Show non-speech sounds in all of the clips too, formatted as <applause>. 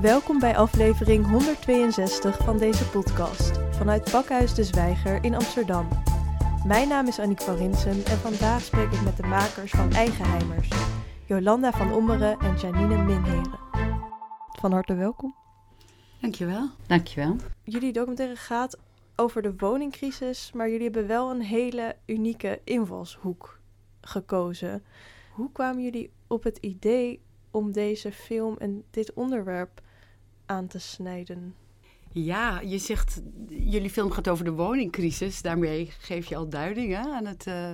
Welkom bij aflevering 162 van deze podcast vanuit Pakhuis de Zwijger in Amsterdam. Mijn naam is Annick van Rinsum en vandaag spreek ik met de makers van Eigenheimers, Jolanda van Ommeren en Janine Minheren. Van harte welkom. Dankjewel. Dankjewel. Jullie documentaire gaat over de woningcrisis, maar jullie hebben wel een hele unieke invalshoek gekozen. Hoe kwamen jullie op het idee om deze film en dit onderwerp aan te snijden? Ja, je zegt, jullie film gaat over de woningcrisis. Daarmee geef je al duiding hè, aan, het, uh,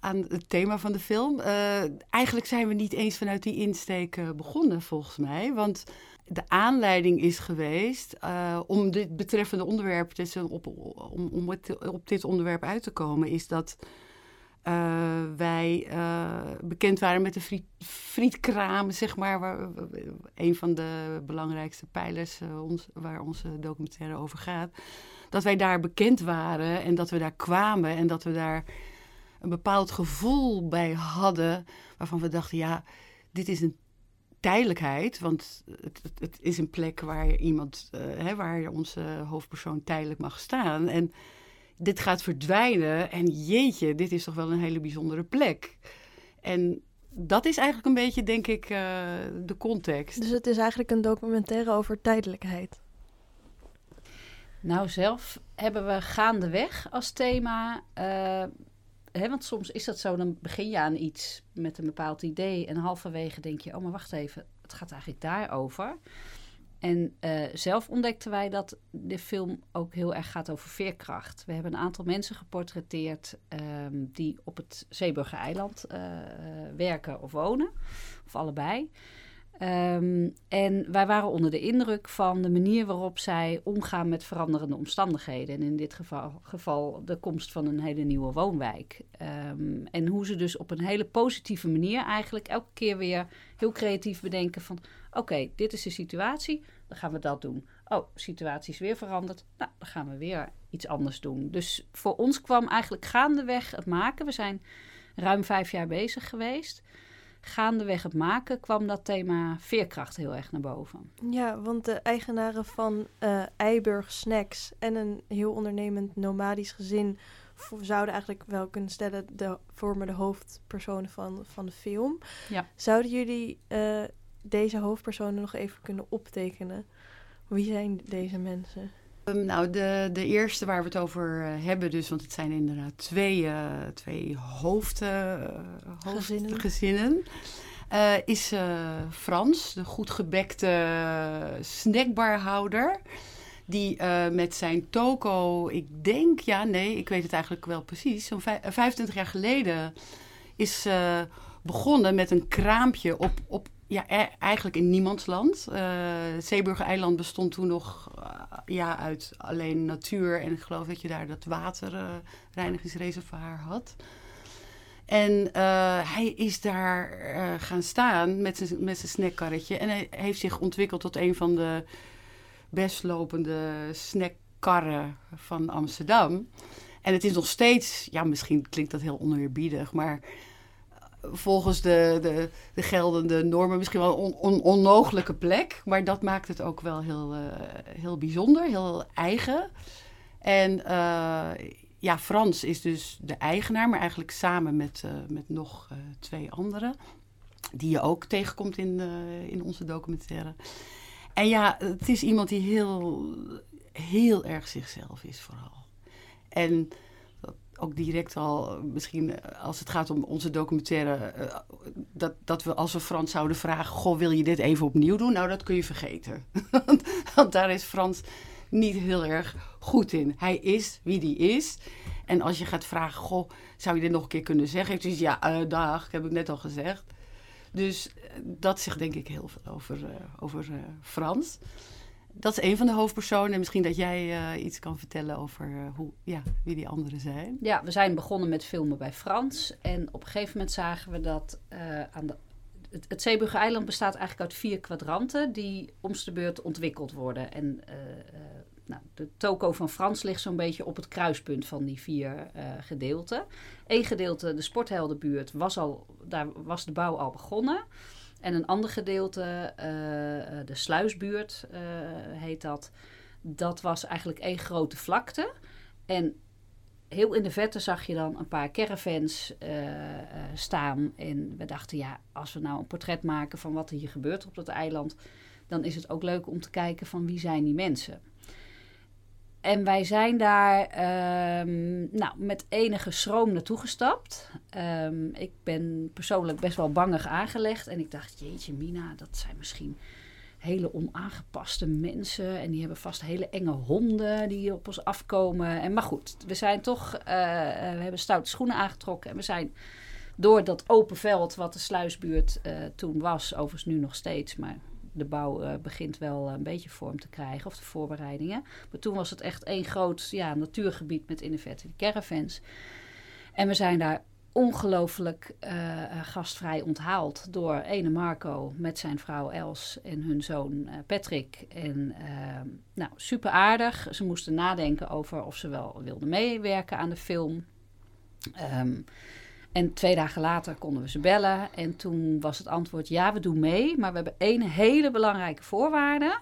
aan het thema van de film. Uh, eigenlijk zijn we niet eens vanuit die insteek uh, begonnen, volgens mij. Want de aanleiding is geweest om dit betreffende onderwerp, dus op, om, om op dit onderwerp uit te komen, is dat uh, wij uh, bekend waren met de friet, frietkraam, zeg maar. Waar, een van de belangrijkste pijlers uh, ons, waar onze documentaire over gaat. Dat wij daar bekend waren en dat we daar kwamen en dat we daar een bepaald gevoel bij hadden. Waarvan we dachten, ja, dit is een tijdelijkheid. Want het, het, het is een plek waar iemand, hè, waar onze hoofdpersoon tijdelijk mag staan. En dit gaat verdwijnen en jeetje, dit is toch wel een hele bijzondere plek. En dat is eigenlijk een beetje, denk ik, uh, de context. Dus het is eigenlijk een documentaire over tijdelijkheid. Nou, zelf hebben we gaandeweg als thema. Uh, hè, want soms is dat zo, dan begin je aan iets met een bepaald idee. En halverwege denk je, oh, maar wacht even, het gaat eigenlijk daarover. En uh, zelf ontdekten wij dat de film ook heel erg gaat over veerkracht. We hebben een aantal mensen geportretteerd um, die op het Zeeburger eiland uh, werken of wonen, of allebei. Um, en wij waren onder de indruk van de manier waarop zij omgaan met veranderende omstandigheden. En in dit geval, geval de komst van een hele nieuwe woonwijk. Um, en hoe ze dus op een hele positieve manier eigenlijk elke keer weer heel creatief bedenken van... oké, dit is de situatie, dan gaan we dat doen. Oh, situatie is weer veranderd. Nou, dan gaan we weer iets anders doen. Dus voor ons kwam eigenlijk gaandeweg het maken. We zijn ruim vijf jaar bezig geweest. Gaandeweg het maken kwam dat thema veerkracht heel erg naar boven. Ja, want de eigenaren van uh, Eiburg Snacks en een heel ondernemend nomadisch gezin zouden eigenlijk wel kunnen stellen de vormen de hoofdpersonen van, van de film. Ja. Zouden jullie uh, deze hoofdpersonen nog even kunnen optekenen? Wie zijn deze mensen? Um, nou, de, de eerste waar we het over uh, hebben, dus, want het zijn inderdaad twee, uh, twee hoofd, uh, hoofdgezinnen, gezinnen, is Frans, de goed gebekte snackbarhouder. Die met zijn toko, ik denk, ja, nee, ik weet het eigenlijk wel precies, zo'n 25 jaar geleden is begonnen met een kraampje op, op ja, e-, eigenlijk in niemands land. Uh, Zeeburger Eiland bestond toen nog uh, ja, uit alleen natuur. En ik geloof dat je daar dat waterreinigingsreservoir uh, had. En hij is daar gaan staan met zijn, met zijn snackkarretje. En hij heeft zich ontwikkeld tot een van de best lopende snackkarren van Amsterdam. En het is nog steeds, ja, misschien klinkt dat heel oneerbiedig, maar volgens de, de, de, geldende normen misschien wel een on, on, onmogelijke plek. Maar dat maakt het ook wel heel, uh, heel bijzonder, heel eigen. En uh, ja, Frans is dus de eigenaar, maar eigenlijk samen met, uh, met nog twee anderen. Die je ook tegenkomt in, in onze documentaire. En ja, het is iemand die heel, heel erg zichzelf is vooral. En ook direct al, misschien eh, als het gaat om onze documentaire, uh, dat, dat we als we Frans zouden vragen: Goh, wil je dit even opnieuw doen? Nou, dat kun je vergeten. <laughs> Want daar is Frans niet heel erg goed in. Hij is wie die is. En als je gaat vragen: Goh, zou je dit nog een keer kunnen zeggen? Hij ja, uh, dag, heb ik net al gezegd. Dus dat zegt denk ik heel veel over, over Frans dat is een van de hoofdpersonen. En misschien dat jij uh, iets kan vertellen over uh, hoe, ja, wie die anderen zijn. Ja, we zijn begonnen met filmen bij Frans. En op een gegeven moment zagen we dat uh, aan de, het, het eiland bestaat eigenlijk uit vier kwadranten die om de beurt ontwikkeld worden. En nou, de toko van Frans ligt zo'n beetje op het kruispunt van die vier gedeelten. Eén gedeelte, de sportheldenbuurt, was al, daar was de bouw al begonnen. En een ander gedeelte, eh, de sluisbuurt uh, heet dat. Dat was eigenlijk één grote vlakte. En heel in de verte zag je dan een paar caravans staan. En we dachten, ja, als we nou een portret maken van wat er hier gebeurt op dat eiland, dan is het ook leuk om te kijken van wie zijn die mensen. En wij zijn daar ehm, nou, met enige schroom naartoe gestapt. Ehm, ik ben persoonlijk best wel bangig aangelegd. En ik dacht, jeetje Mina, dat zijn misschien hele onaangepaste mensen. En die hebben vast hele enge honden die op ons afkomen. En, maar goed, we zijn toch, uh, we hebben stoute schoenen aangetrokken. En we zijn door dat open veld wat de sluisbuurt uh, toen was, overigens nu nog steeds, maar de bouw uh, begint wel een beetje vorm te krijgen, of de voorbereidingen. Maar toen was het echt één groot ja, natuurgebied met in de verte caravans. En we zijn daar ongelooflijk uh, gastvrij onthaald door ene Marco met zijn vrouw Els en hun zoon Patrick. En ehm, nou, super aardig. Ze moesten nadenken over of ze wel wilden meewerken aan de film. Um, en twee dagen later konden we ze bellen. En toen was het antwoord: ja, we doen mee. Maar we hebben één hele belangrijke voorwaarde.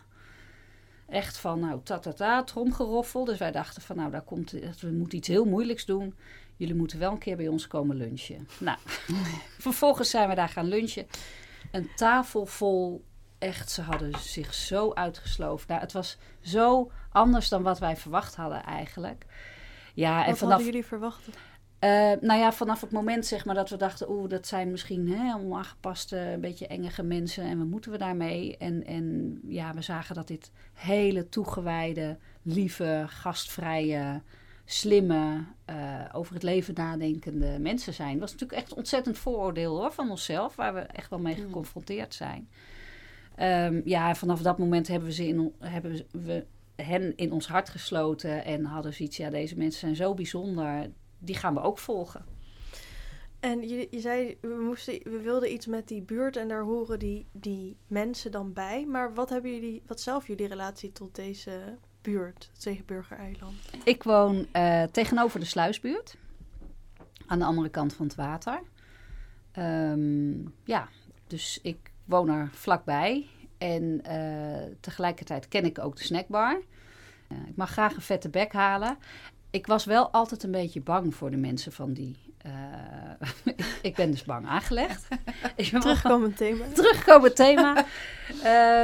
Echt van, nou, ta ta ta, tromgeroffel. Dus wij dachten van, nou, daar komt, we moeten iets heel moeilijks doen. Jullie moeten wel een keer bij ons komen lunchen. Nou, <laughs> vervolgens zijn we daar gaan lunchen. Een tafel vol, echt, ze hadden zich zo uitgesloofd. Nou, het was zo anders dan wat wij verwacht hadden eigenlijk. Ja, wat en vanaf, hadden jullie verwacht? Uh, nou ja, vanaf het moment zeg maar dat we dachten, oeh, dat zijn misschien hè, onaangepaste, een beetje engige mensen en wat moeten we daarmee? En, en ja, we zagen dat dit hele toegewijde, lieve, gastvrije, slimme, uh, over het leven nadenkende mensen zijn. Dat was natuurlijk echt een ontzettend vooroordeel hoor, van onszelf, waar we echt wel mee geconfronteerd zijn. Um, ja, vanaf dat moment hebben we, ze in, hebben we hen in ons hart gesloten en hadden zoiets, ja, deze mensen zijn zo bijzonder die gaan we ook volgen. En je, je zei, we, moesten, we wilden iets met die buurt en daar horen die, die mensen dan bij. Maar wat hebben jullie, wat zelf jullie relatie tot deze buurt, het Zeeburger-eiland? Ik woon uh, tegenover de sluisbuurt, aan de andere kant van het water. Um, ja, dus ik woon er vlakbij. En uh, tegelijkertijd ken ik ook de snackbar. Uh, ik mag graag een vette bek halen ik was wel altijd een beetje bang voor de mensen van die. <laughs> Uh, ik ben dus bang aangelegd. <laughs> <laughs> Terugkomend thema. Terugkomend thema.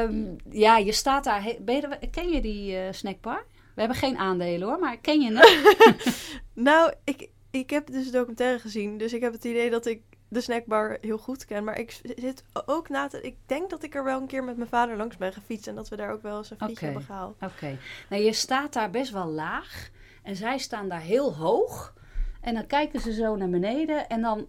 um, ja, je staat daar. Ben je, ken je die uh, snackbar? We hebben geen aandelen hoor, maar ken je het? nou, ik, ik heb dus de documentaire gezien. Dus ik heb het idee dat ik de snackbar heel goed ken. Maar ik zit ook na te... Ik denk dat ik er wel een keer met mijn vader langs ben gefietst. En dat we daar ook wel eens een fietsje okay. hebben gehaald. Oké. Nou, je staat daar best wel laag. En zij staan daar heel hoog. En dan kijken ze zo naar beneden. En dan,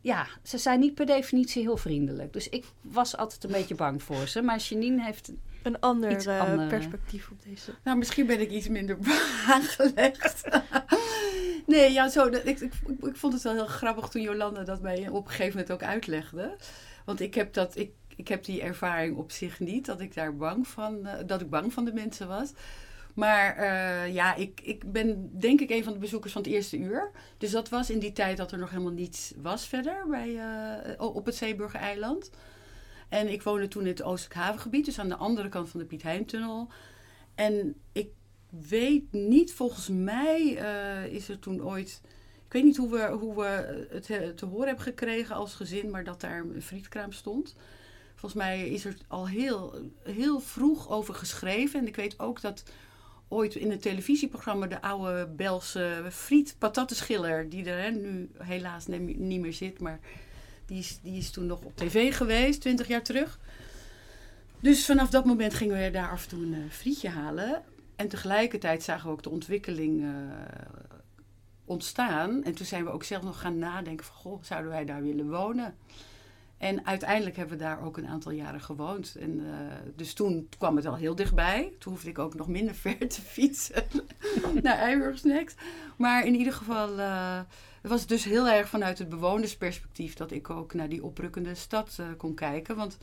ja, ze zijn niet per definitie heel vriendelijk. Dus ik was altijd een beetje bang voor ze. Maar Janine heeft een ander, uh, perspectief op deze. Nou, misschien ben ik iets minder <laughs> aangelegd. <laughs> nee, ja, zo. ik, ik, ik, vond het wel heel grappig toen Jolanda dat mij op een gegeven moment ook uitlegde. Want ik heb dat. Ik, ik heb die ervaring op zich niet, dat ik daar bang van, uh, dat ik bang van de mensen was. Maar uh, ja, ik, ik ben denk ik een van de bezoekers van het eerste uur. Dus dat was in die tijd dat er nog helemaal niets was verder bij, uh, op het Zeeburger-eiland. En ik woonde toen in het Oostelijk Havengebied, dus aan de andere kant van de Piet Heintunnel. En ik weet niet, volgens mij uh, is er toen ooit... Ik weet niet hoe we, hoe we het te horen hebben gekregen als gezin, maar dat daar een frietkraam stond. Volgens mij is er al heel, heel vroeg over geschreven. En ik weet ook dat ooit in het televisieprogramma de oude Belse friet patattenschiller, die er hè, nu helaas niet meer zit, maar die is, die is toen nog op tv geweest, twintig jaar terug. Dus vanaf dat moment gingen we daar af en toe een uh, frietje halen. En tegelijkertijd zagen we ook de ontwikkeling uh, ontstaan. En toen zijn we ook zelf nog gaan nadenken van, goh, zouden wij daar willen wonen? En uiteindelijk hebben we daar ook een aantal jaren gewoond. En, uh, dus toen kwam het al heel dichtbij. Toen hoefde ik ook nog minder <laughs> ver te fietsen <laughs> naar Eiburgsnext. Maar in ieder geval uh, was het dus heel erg vanuit het bewonersperspectief... dat ik ook naar die oprukkende stad uh, kon kijken. Want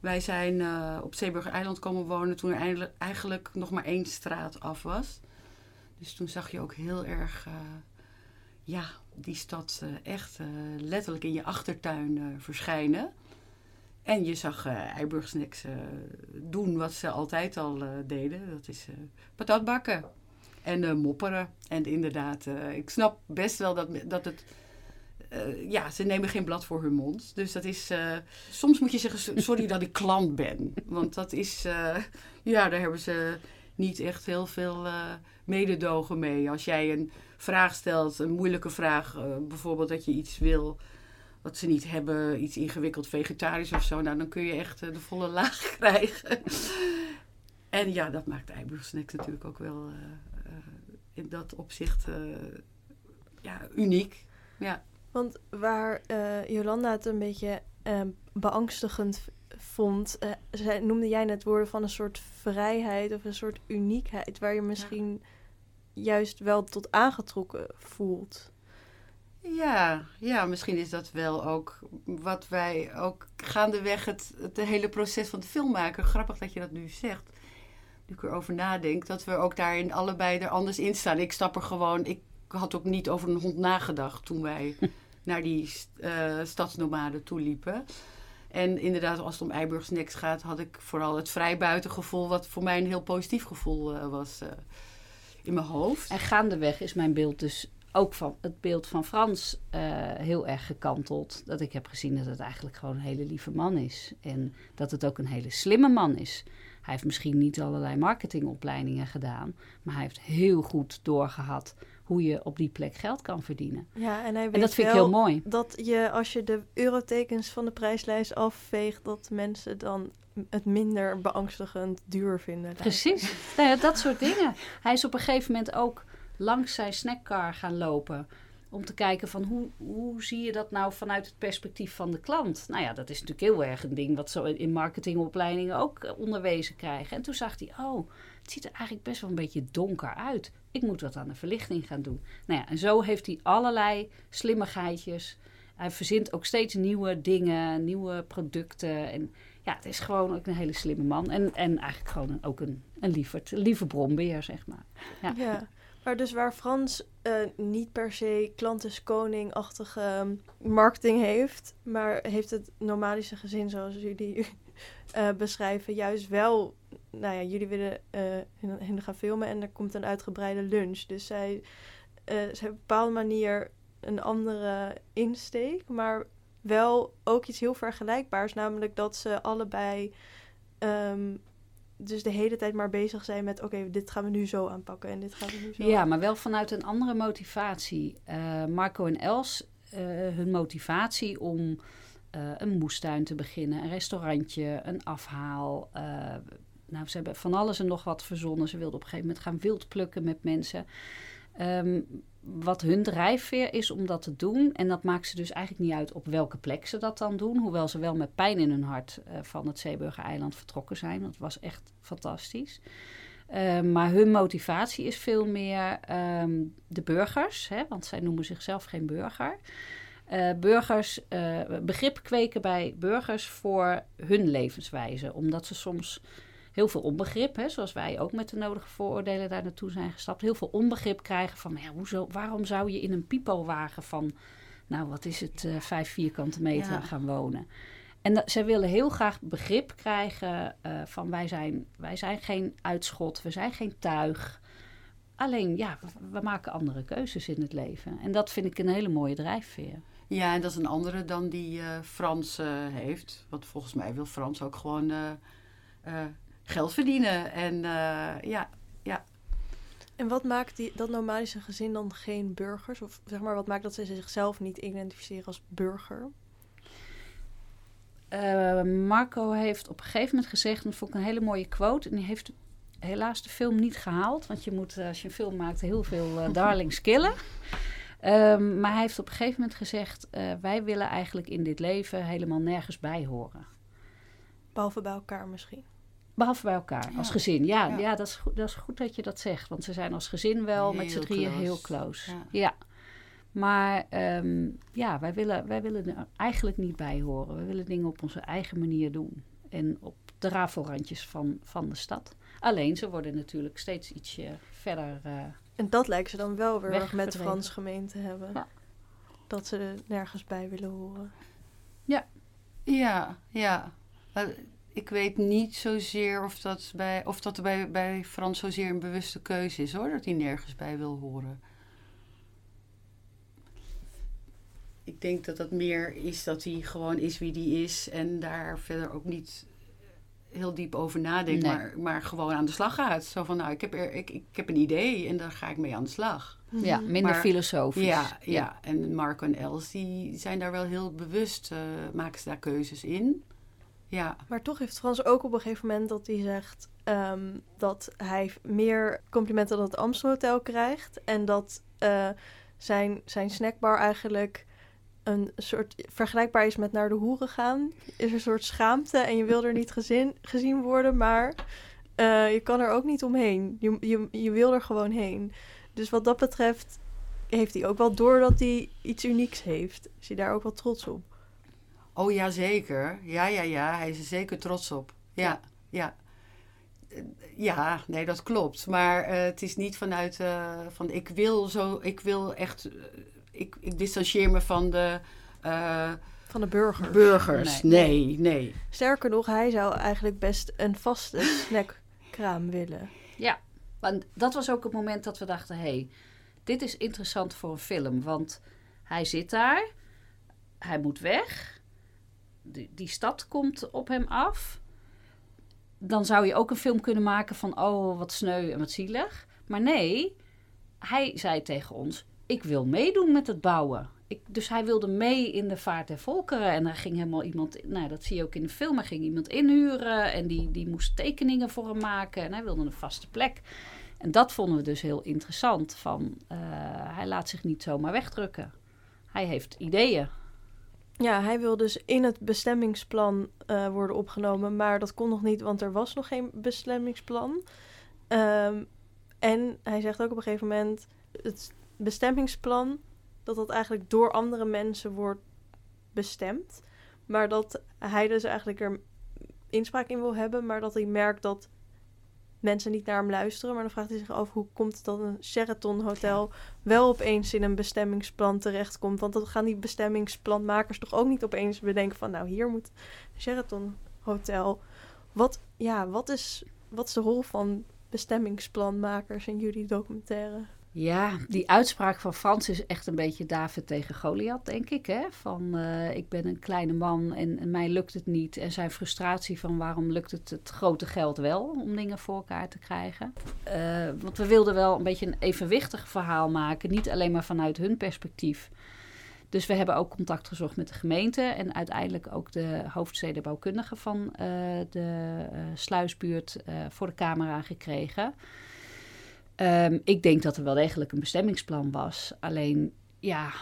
wij zijn op Zeeburger Eiland komen wonen... toen er eigenlijk nog maar één straat af was. Dus toen zag je ook heel erg ja, die stad uh, echt uh, letterlijk in je achtertuin uh, verschijnen. En je zag uh, Eiburgsnacks doen wat ze altijd al deden. Dat is patat bakken en mopperen. En inderdaad, ik snap best wel dat, dat het... ja, ze nemen geen blad voor hun mond. Dus dat is... soms moet je zeggen, sorry dat ik klant ben. Want dat is... ja, daar hebben ze niet echt heel veel mededogen mee. Als jij een vraag stelt, een moeilijke vraag... bijvoorbeeld dat je iets wil wat ze niet hebben, iets ingewikkeld vegetarisch of zo. Nou, dan kun je echt eh, de volle laag <laughs> krijgen. en ja, dat maakt Eiburgsnacks natuurlijk ook wel uh, in dat opzicht ja, uniek. Ja. Want waar Jolanda het een beetje beangstigend vond, noemde jij net woorden van een soort vrijheid of een soort uniekheid, waar je misschien juist wel tot aangetrokken voelt. Ja, ja, misschien is dat wel ook wat wij ook gaandeweg het, het hele proces van de filmmaker. Grappig dat je dat nu zegt. Nu ik erover nadenk, dat we ook daarin allebei er anders in staan. Ik stap er gewoon, ik had ook niet over een hond nagedacht toen wij <laughs> naar die uh, stadsnomaden toe liepen. En inderdaad, als het om Eiburgsneks gaat, had ik vooral het vrijbuitengevoel, wat voor mij een heel positief gevoel uh, was uh, in mijn hoofd. En gaandeweg is mijn beeld dus ook van het beeld van Frans uh, heel erg gekanteld. Dat ik heb gezien dat het eigenlijk gewoon een hele lieve man is. En dat het ook een hele slimme man is. Hij heeft misschien niet allerlei marketingopleidingen gedaan. Maar hij heeft heel goed doorgehad hoe je op die plek geld kan verdienen. Ja, en, hij weet en dat vind ik heel mooi. Dat je als je de eurotekens van de prijslijst afveegt, dat mensen dan het minder beangstigend duur vinden. Precies. nou dat soort dingen. Hij is op een gegeven moment ook langs zijn snackcar gaan lopen. Om te kijken van hoe, hoe zie je dat nou vanuit het perspectief van de klant? Nou ja, dat is natuurlijk heel erg een ding wat ze in marketingopleidingen ook eh, onderwezen krijgen. En toen zag hij, oh, het ziet er eigenlijk best wel een beetje donker uit. Ik moet wat aan de verlichting gaan doen. Nou ja, en zo heeft hij allerlei slimmigheidjes. Hij verzint ook steeds nieuwe dingen, nieuwe producten. En ja, het is gewoon ook een hele slimme man. En, en eigenlijk gewoon ook een, een lieverd, lieve bronbeer, zeg maar. Ja. Maar dus waar Frans uh, niet per se klant is koning-achtige ehm, marketing heeft, maar heeft het nomadische gezin zoals jullie uh, <laughs> beschrijven, juist wel, nou ja, jullie willen uh, hen gaan filmen en er komt een uitgebreide lunch. Dus zij, hebben op een bepaalde manier een andere insteek, maar wel ook iets heel vergelijkbaars, namelijk dat ze allebei um, dus de hele tijd maar bezig zijn met: oké, dit gaan we nu zo aanpakken en dit gaan we nu zo. Ja, maar wel vanuit een andere motivatie. Uh, Marco en Els, uh, hun motivatie om uh, een moestuin te beginnen, een restaurantje, een afhaal. nou, ze hebben van alles en nog wat verzonnen. Ze wilden op een gegeven moment gaan wild plukken met mensen. Um, wat hun drijfveer is om dat te doen. En dat maakt ze dus eigenlijk niet uit op welke plek ze dat dan doen. Hoewel ze wel met pijn in hun hart uh, van het Zeeburger-eiland vertrokken zijn. Dat was echt fantastisch. Uh, maar hun motivatie is veel meer um, de burgers, hè, want zij noemen zichzelf geen burger. Uh, burgers, begrip kweken bij burgers voor hun levenswijze. Omdat ze soms heel veel onbegrip, hè, zoals wij ook met de nodige vooroordelen daar naartoe zijn gestapt, heel veel onbegrip krijgen van, ja, hoezo, waarom zou je in een pipowagen van, nou wat is het, uh, vijf vierkante meter gaan wonen? En dat, zij willen heel graag begrip krijgen uh, van wij zijn, wij zijn geen uitschot, we zijn geen tuig. Alleen ja, we, maken andere keuzes in het leven. En dat vind ik een hele mooie drijfveer. Ja, en dat is een andere dan die uh, Frans heeft. Want volgens mij wil Frans ook gewoon geld verdienen. En uh, ja, ja. En wat maakt die, dat nomadische gezin dan geen burgers? Of zeg maar, wat maakt dat ze zichzelf niet identificeren als burger? Uh, Marco heeft op een gegeven moment gezegd, en dat vond ik een hele mooie quote, en die heeft helaas de film niet gehaald, want je moet als je een film maakt heel veel uh, <laughs> darlings killen. Um, maar hij heeft op een gegeven moment gezegd, uh, wij willen eigenlijk in dit leven helemaal nergens bij horen. Behalve bij elkaar misschien. Behalve bij elkaar, als gezin. Ja, ja. dat, is goed, dat is goed dat je dat zegt. Want ze zijn als gezin wel met z'n drieën heel close. Ja. Maar um, ja, wij willen, wij willen er eigenlijk niet bij horen. We willen dingen op onze eigen manier doen. En op de rafelrandjes van, van de stad. Alleen, ze worden natuurlijk steeds ietsje verder. Uh, en dat lijkt ze dan wel weer met de Frans gemeente hebben. Ja. Dat ze er nergens bij willen horen. Ja, Ja, ja. Uh, ik weet niet zozeer of dat, bij, of dat er bij, bij Frans zozeer een bewuste keuze is hoor, dat hij nergens bij wil horen. Ik denk dat dat meer is dat hij gewoon is wie hij is en daar verder ook niet heel diep over nadenkt, Nee. maar, maar gewoon aan de slag gaat. Zo van, nou, ik heb, er, ik, ik heb een idee en daar ga ik mee aan de slag. Ja, minder Maar- filosofisch. Ja, ja, en Marco en Els die zijn daar wel heel bewust, eh, maken ze daar keuzes in. Ja, Maar toch heeft Frans ook op een gegeven moment dat hij zegt ehm, dat hij meer complimenten dan het Amstelhotel krijgt. En dat eh, zijn, zijn snackbar eigenlijk een soort vergelijkbaar is met naar de hoeren gaan. Is een soort schaamte en je wil er niet gezien worden, maar eh, je kan er ook niet omheen. Je, je, je wil er gewoon heen. Dus wat dat betreft heeft hij ook wel door dat hij iets unieks heeft. Is hij daar ook wel trots op? Oh ja, zeker. Ja, ja, ja, hij is er zeker trots op. Ja, ja. Ja, nee, dat klopt. Maar eh, het is niet vanuit eh, van ik wil zo, ik wil echt, eh, ik, ik distancieer me van de eh, Van de burger. burgers. Nee, nee. Sterker nog, hij zou eigenlijk best een vaste <laughs> snackkraam willen. Ja, want dat was ook het moment dat we dachten: hé, hey, dit is interessant voor een film. Want hij zit daar, hij moet weg, die, die stad komt op hem af. Dan zou je ook een film kunnen maken van: oh, wat sneu en wat zielig. Maar nee, hij zei tegen ons: ik wil meedoen met het bouwen. Ik, dus hij wilde mee in de vaart der volkeren. En daar ging helemaal iemand, nou dat zie je ook in de film, hij ging iemand inhuren. En die, die moest tekeningen voor hem maken. En hij wilde een vaste plek. En dat vonden we dus heel interessant. Van, eh, hij laat zich niet zomaar wegdrukken. Hij heeft ideeën. Ja, hij wil dus in het bestemmingsplan eh, worden opgenomen, maar dat kon nog niet, want er was nog geen bestemmingsplan. Ehm, en hij zegt ook op een gegeven moment, het bestemmingsplan, dat dat eigenlijk door andere mensen wordt bestemd. Maar dat hij dus eigenlijk er inspraak in wil hebben, maar dat hij merkt dat mensen niet naar hem luisteren. Maar dan vraagt hij zich af, hoe komt het dat een Sheraton Hotel wel opeens in een bestemmingsplan terechtkomt. Want dan gaan die bestemmingsplanmakers toch ook niet opeens bedenken van... nou, hier moet een Sheraton Hotel. Wat, ja, wat, is, wat is de rol van bestemmingsplanmakers in jullie documentaire? Ja, die uitspraak van Frans is echt een beetje David tegen Goliath, denk ik. Hè? Van eh, ik ben een kleine man en, mij lukt het niet. En zijn frustratie van waarom lukt het het grote geld wel om dingen voor elkaar te krijgen. Eh, want we wilden wel een beetje een evenwichtig verhaal maken. Niet alleen maar vanuit hun perspectief. Dus we hebben ook contact gezocht met de gemeente. En uiteindelijk ook de hoofdstedenbouwkundige van eh, de sluisbuurt voor de camera gekregen. Ehm, ik denk dat er wel degelijk een bestemmingsplan was. Alleen, ja,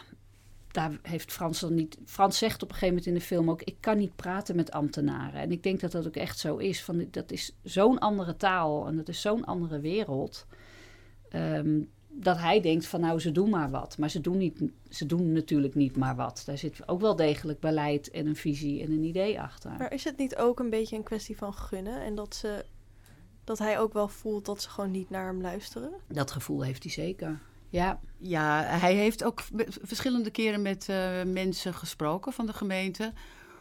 daar heeft Frans dan niet. Frans zegt op een gegeven moment in de film ook: Ik kan niet praten met ambtenaren. En ik denk dat dat ook echt zo is. Van, dat is zo'n andere taal en dat is zo'n andere wereld. ehm, dat hij denkt van nou, ze doen maar wat. Maar ze doen, niet, ze doen natuurlijk niet maar wat. Daar zit ook wel degelijk beleid en een visie en een idee achter. Maar is het niet ook een beetje een kwestie van gunnen? En dat, ze, dat hij ook wel voelt dat ze gewoon niet naar hem luisteren? Dat gevoel heeft hij zeker. Ja, Ja, hij heeft ook verschillende keren met eh, mensen gesproken van de gemeente.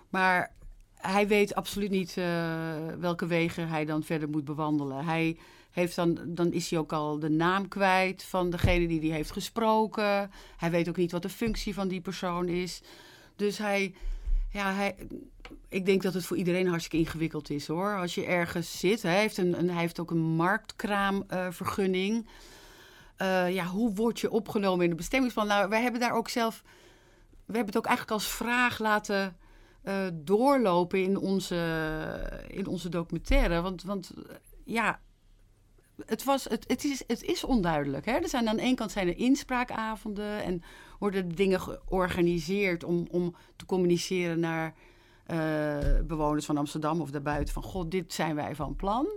Maar hij weet absoluut niet eh, welke wegen hij dan verder moet bewandelen. Hij heeft dan, dan is hij ook al de naam kwijt van degene die hij heeft gesproken. Hij weet ook niet wat de functie van die persoon is. Dus hij, ja, hij, ik denk dat het voor iedereen hartstikke ingewikkeld is hoor. Als je ergens zit, hij heeft, een, hij heeft ook een marktkraamvergunning. Eh, ja, hoe word je opgenomen in een bestemmingsplan? Nou, wij hebben daar ook zelf, we hebben het ook eigenlijk als vraag laten eh, doorlopen in onze, in onze documentaire. Want, want eh, ja, het, was, het, het, is, het is onduidelijk. Hè? Er zijn aan de ene kant zijn er inspraakavonden en worden dingen georganiseerd om, om te communiceren naar eh, bewoners van Amsterdam of daarbuiten. Van god, dit zijn wij van plan.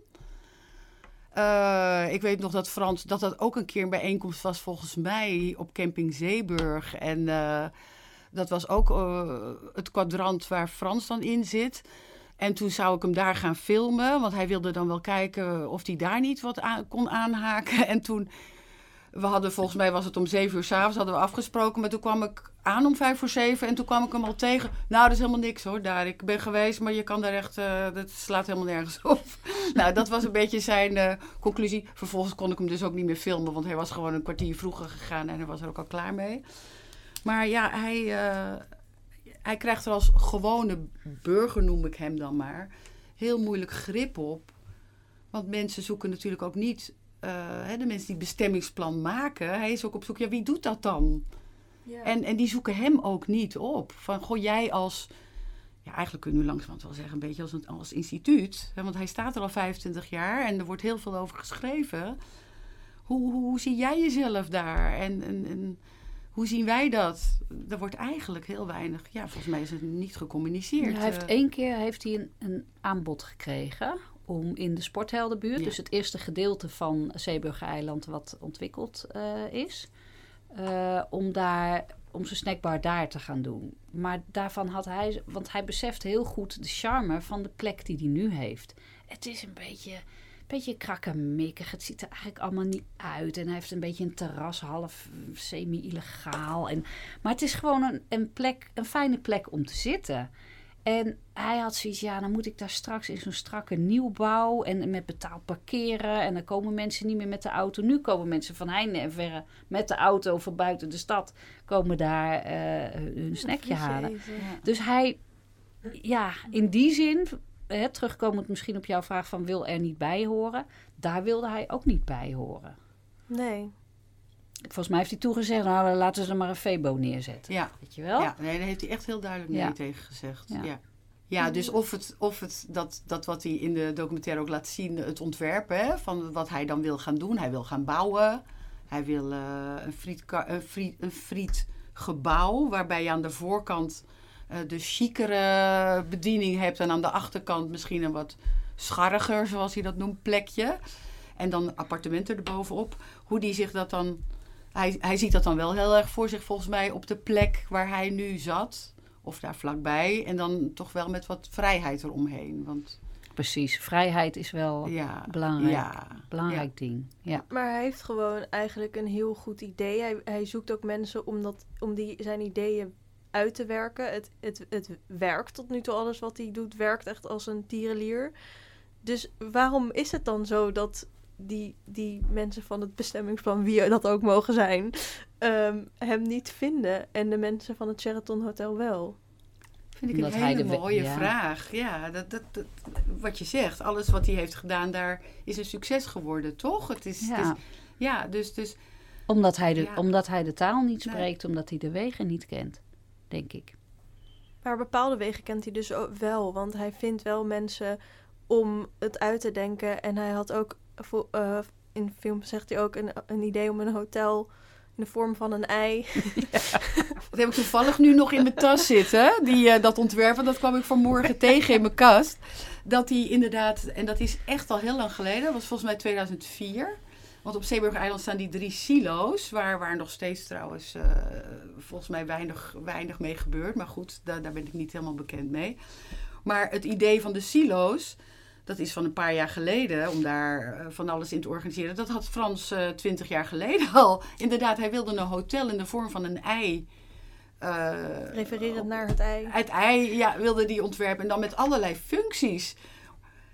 Eh, ik weet nog dat Frans, dat dat ook een keer een bijeenkomst was volgens mij op camping Zeeburg. En eh, dat was ook het kwadrant waar Frans dan in zit. En toen zou ik hem daar gaan filmen, want hij wilde dan wel kijken of hij daar niet wat aan, kon aanhaken. <laughs> En toen, we hadden volgens mij was het om zeven uur s'avonds hadden we afgesproken, maar toen kwam ik aan om vijf voor zeven. En toen kwam ik hem al tegen. Nou, dat is helemaal niks hoor, daar. Ik ben geweest, maar je kan daar echt... eh, dat slaat helemaal nergens op. <laughs> nou, dat was een beetje zijn eh, conclusie. Vervolgens kon ik hem dus ook niet meer filmen. Want hij was gewoon een kwartier vroeger gegaan. En hij was er ook al klaar mee. Maar ja, hij, eh, hij krijgt er als gewone burger, noem ik hem dan maar... heel moeilijk grip op. Want mensen zoeken natuurlijk ook niet... eh, de mensen die bestemmingsplan maken... hij is ook op zoek, ja, wie doet dat dan? En, en die zoeken hem ook niet op. Van, goh, jij als... Ja, eigenlijk kunnen we langzamerhand wel zeggen, een beetje als, een, als instituut. Hè, want hij staat er al 25 jaar en er wordt heel veel over geschreven. Hoe, hoe, hoe zie jij jezelf daar? En, en, en hoe zien wij dat? Er wordt eigenlijk heel weinig... Ja, volgens mij is het niet gecommuniceerd. Hij heeft Eh, één keer heeft hij een, een aanbod gekregen om in de Sportheldenbuurt, Ja. dus het eerste gedeelte van Zeeburger-eiland wat ontwikkeld eh, is, eh, om daar om zijn snackbar daar te gaan doen. Maar daarvan had hij, want hij beseft heel goed de charme van de plek die hij nu heeft. Het is een beetje, een beetje krakkemikkig. Het ziet er eigenlijk allemaal niet uit. En hij heeft een beetje een terras, half semi-illegaal. En, maar het is gewoon een, een plek, een fijne plek om te zitten. En hij had zoiets, ja, dan moet ik daar straks in zo'n strakke nieuwbouw en met betaald parkeren. En dan komen mensen niet meer met de auto. Nu komen mensen van heinde en verre met de auto van buiten de stad, komen daar eh, hun snackje halen. Dus hij, ja, in die zin, hè, terugkomend misschien op jouw vraag van wil er niet bij horen, daar wilde hij ook niet bij horen. Nee. Volgens mij heeft hij toegezegd, nou laten ze er maar een Febo neerzetten. Ja, Weet je wel? ja nee, daar heeft hij echt heel duidelijk nee Ja. tegen gezegd. Ja. Ja. Ja. dus of het, of het dat, dat wat hij in de documentaire ook laat zien, het ontwerp hè, van wat hij dan wil gaan doen. Hij wil gaan bouwen. Hij wil eh, een, frietka- een, friet, een frietgebouw waarbij je aan de voorkant eh, de chicere bediening hebt en aan de achterkant misschien een wat scharriger, zoals hij dat noemt, plekje. En dan appartementen erbovenop. Hoe die zich dat dan. Hij, hij ziet dat dan wel heel erg voor zich, volgens mij, op de plek waar hij nu zat. Of daar vlakbij. En dan toch wel met wat vrijheid eromheen. Want Precies, vrijheid is wel ja. Belangrijk. Ja. belangrijk ding. Ja. Maar hij heeft gewoon eigenlijk een heel goed idee. Hij, hij zoekt ook mensen om, dat, om die, zijn ideeën uit te werken. Het, het, het werkt tot nu toe. Alles wat hij doet werkt echt als een tierenlier. Dus waarom is het dan zo dat die, die mensen van het bestemmingsplan, wie dat ook mogen zijn, ehm, hem niet vinden en de mensen van het Sheraton Hotel wel? Vind ik Omdat een hele de mooie ja. vraag. Ja, dat, dat, dat, wat je zegt. Alles wat hij heeft gedaan daar is een succes geworden, toch? Het is, Ja. Het is, ja dus, dus Omdat, hij de, Ja. omdat hij de taal niet Nee. spreekt, omdat hij de wegen niet kent, denk ik. Maar bepaalde wegen kent hij dus ook wel, want hij vindt wel mensen om het uit te denken. En hij had ook, eh, in de film zegt hij ook, een, een idee om een hotel in de vorm van een ei. <laughs> Dat heb ik toevallig nu nog in mijn tas zitten. Die, eh, dat ontwerp, dat kwam ik vanmorgen tegen in mijn kast. Dat die inderdaad, en dat is echt al heel lang geleden, dat was volgens mij 2004. Want op Zeeburger-eiland staan die drie silo's, waar, waar nog steeds trouwens eh, volgens mij weinig, weinig mee gebeurt. Maar goed, daar ben ik niet helemaal bekend mee. Maar het idee van de silo's, dat is van een paar jaar geleden, om daar eh, van alles in te organiseren. Dat had Frans eh, twintig jaar geleden al. <laughs> Inderdaad, hij wilde een hotel in de vorm van een ei. eh, Refererend naar het ei. het ei ja, wilde die ontwerpen en dan met allerlei functies.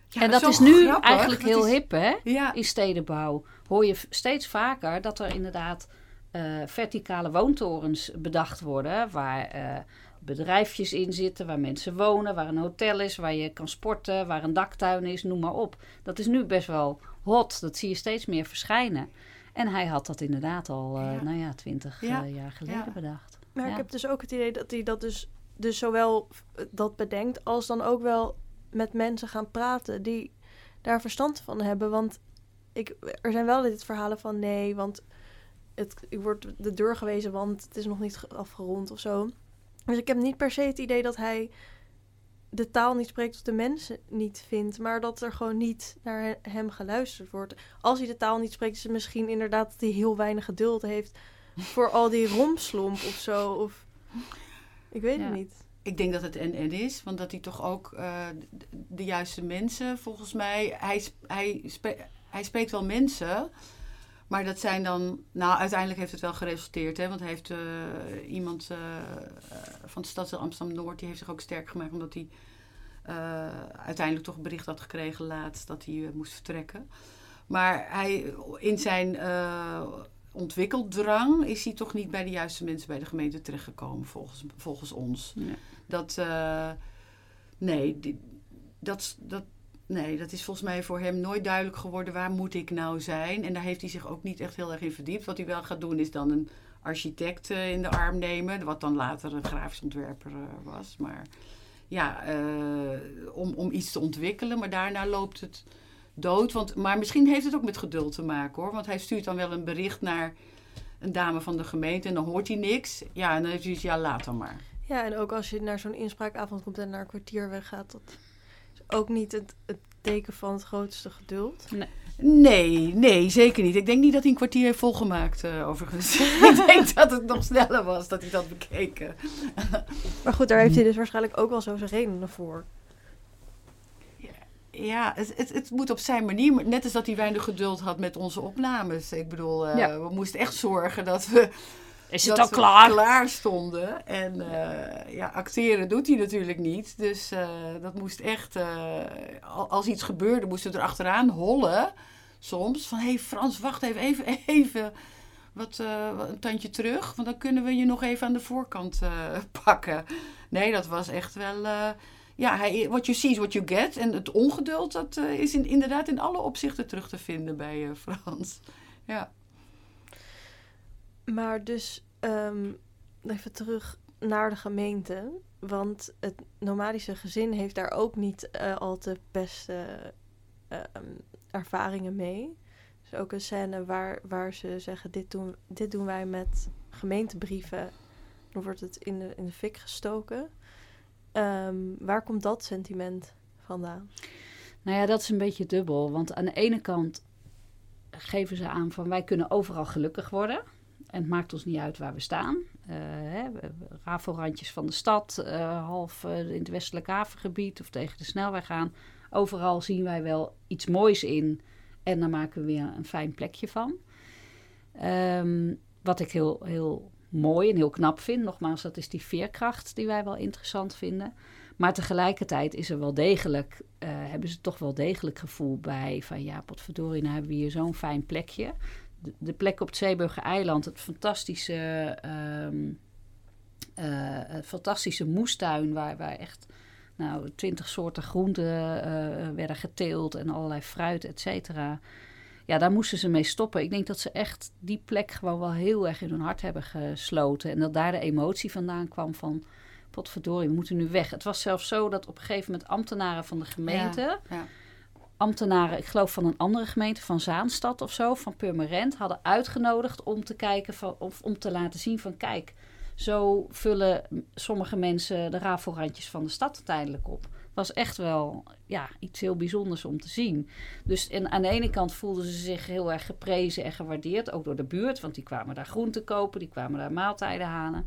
Ja, en dat is nu grappig. eigenlijk Dat heel is- hip, hè? Ja, In stedenbouw hoor je steeds vaker dat er inderdaad eh, verticale woontorens bedacht worden. Waar eh, bedrijfjes in zitten, waar mensen wonen, waar een hotel is, waar je kan sporten, waar een daktuin is, noem maar op. Dat is nu best wel hot. Dat zie je steeds meer verschijnen. En hij had dat inderdaad al, eh, nou ja, twintig Ja. eh, jaar geleden Ja. bedacht. Maar ik heb dus ook het idee dat hij dat dus, dus zowel eh, dat bedenkt, als dan ook wel met mensen gaan praten die daar verstand van hebben. Want ik, er zijn wel dit verhalen van nee, want het, ik word de deur gewezen, want het is nog niet ge- afgerond of zo. Dus ik heb niet per se het idee dat hij de taal niet spreekt of de mensen niet vindt, maar dat er gewoon niet naar he- hem geluisterd wordt. Als hij de taal niet spreekt, is het misschien inderdaad dat hij heel weinig geduld heeft voor al die romslomp of zo. Of ik weet Ja. het niet. ik denk dat het en-en is, want dat hij toch ook eh, de, de juiste mensen, volgens mij, hij, hij, spe- hij spreekt wel mensen, Maar dat zijn dan, nou uiteindelijk heeft het wel geresulteerd, hè, want hij heeft eh, iemand uh, van het stadsdeel Amsterdam-Noord, die heeft zich ook sterk gemaakt omdat hij uiteindelijk toch een bericht had gekregen laatst dat hij moest vertrekken. Maar hij, in zijn ontwikkeldrang is hij toch niet bij de juiste mensen bij de gemeente terechtgekomen, volgens, volgens ons. Dat, nee, die, dat, dat, nee, dat is volgens mij voor hem nooit duidelijk geworden waar moet ik nou zijn. En daar heeft hij zich ook niet echt heel erg in verdiept. Wat hij wel gaat doen is dan een architect uh, in de arm nemen, wat dan later een grafisch ontwerper uh, was. Maar ja, uh, om, om iets te ontwikkelen, maar daarna loopt het dood. Want, maar misschien heeft het ook met geduld te maken hoor. Want hij stuurt dan wel een bericht naar een dame van de gemeente en dan hoort hij niks. Ja, en dan heeft hij ja, laat dan maar. Ja, en ook als je naar zo'n inspraakavond komt en naar een kwartier weggaat, dat ook niet het, het teken van het grootste geduld. Nee. Nee, nee, zeker niet. Ik denk niet dat hij een kwartier heeft volgemaakt, uh, overigens. <laughs> ik denk dat het nog sneller was dat hij dat bekeken. maar goed, daar heeft hij dus waarschijnlijk ook wel zo zijn redenen voor. Ja, het, het, het, moet op zijn manier. Net als dat hij weinig geduld had met onze opnames. Ik bedoel, uh, ja. we moesten echt zorgen dat we is het al klaar? klaar stonden. En uh, ja, acteren doet hij natuurlijk niet. Dus uh, dat moest echt, uh, als iets gebeurde, moesten we er achteraan hollen. Soms van, hé hey Frans, wacht even, even, <laughs> even wat, een tandje terug. Want dan kunnen we je nog even aan de voorkant <laughs> pakken. Nee, dat was echt wel... ja, hij, what you see is what you get. En het ongeduld, dat is in, inderdaad in alle opzichten terug te vinden bij <laughs> Frans. Ja. Maar dus um, even terug naar de gemeente. Want het nomadische gezin heeft daar ook niet uh, al te beste uh, ervaringen mee. Dus ook een scène waar, waar ze zeggen: dit doen, dit doen wij met gemeentebrieven. Dan wordt het in de, in de fik gestoken. Um, waar komt dat sentiment vandaan? Nou ja, dat is een beetje dubbel. Want aan de ene kant geven ze aan van wij kunnen overal gelukkig worden. En het maakt ons niet uit waar we staan. Uh, van de stad, uh, half uh, in het westelijk havengebied of tegen de snelweg gaan. Overal zien wij wel iets moois in. En dan maken we weer een fijn plekje van. Um, wat ik heel, heel mooi en heel knap vind. Nogmaals, dat is die veerkracht die wij wel interessant vinden. Maar tegelijkertijd is er wel degelijk, hebben ze toch wel degelijk gevoel bij van ja, potverdorie, nou hebben we hier zo'n fijn plekje de, plek op het Zeeburger eiland, het fantastische, um, uh, fantastische moestuin, waar, waar echt nou, twintig soorten groenten uh, werden geteeld en allerlei fruit, et cetera. Ja, daar moesten ze mee stoppen. Ik denk dat ze echt die plek gewoon wel heel erg in hun hart hebben gesloten. En dat daar de emotie vandaan kwam van potverdorie, we moeten nu weg. Het was zelfs zo dat op een gegeven moment ambtenaren van de gemeente... Ja ambtenaren, ik geloof van een andere gemeente, van Zaanstad of zo, van Purmerend, hadden uitgenodigd om te kijken of om te laten zien van kijk, zo vullen sommige mensen de rafelrandjes van de stad uiteindelijk op. Was echt wel ja, iets heel bijzonders om te zien. Dus en aan de ene kant voelden ze zich heel erg geprezen en gewaardeerd, ook door de buurt, want die kwamen daar groenten kopen, die kwamen daar maaltijden halen.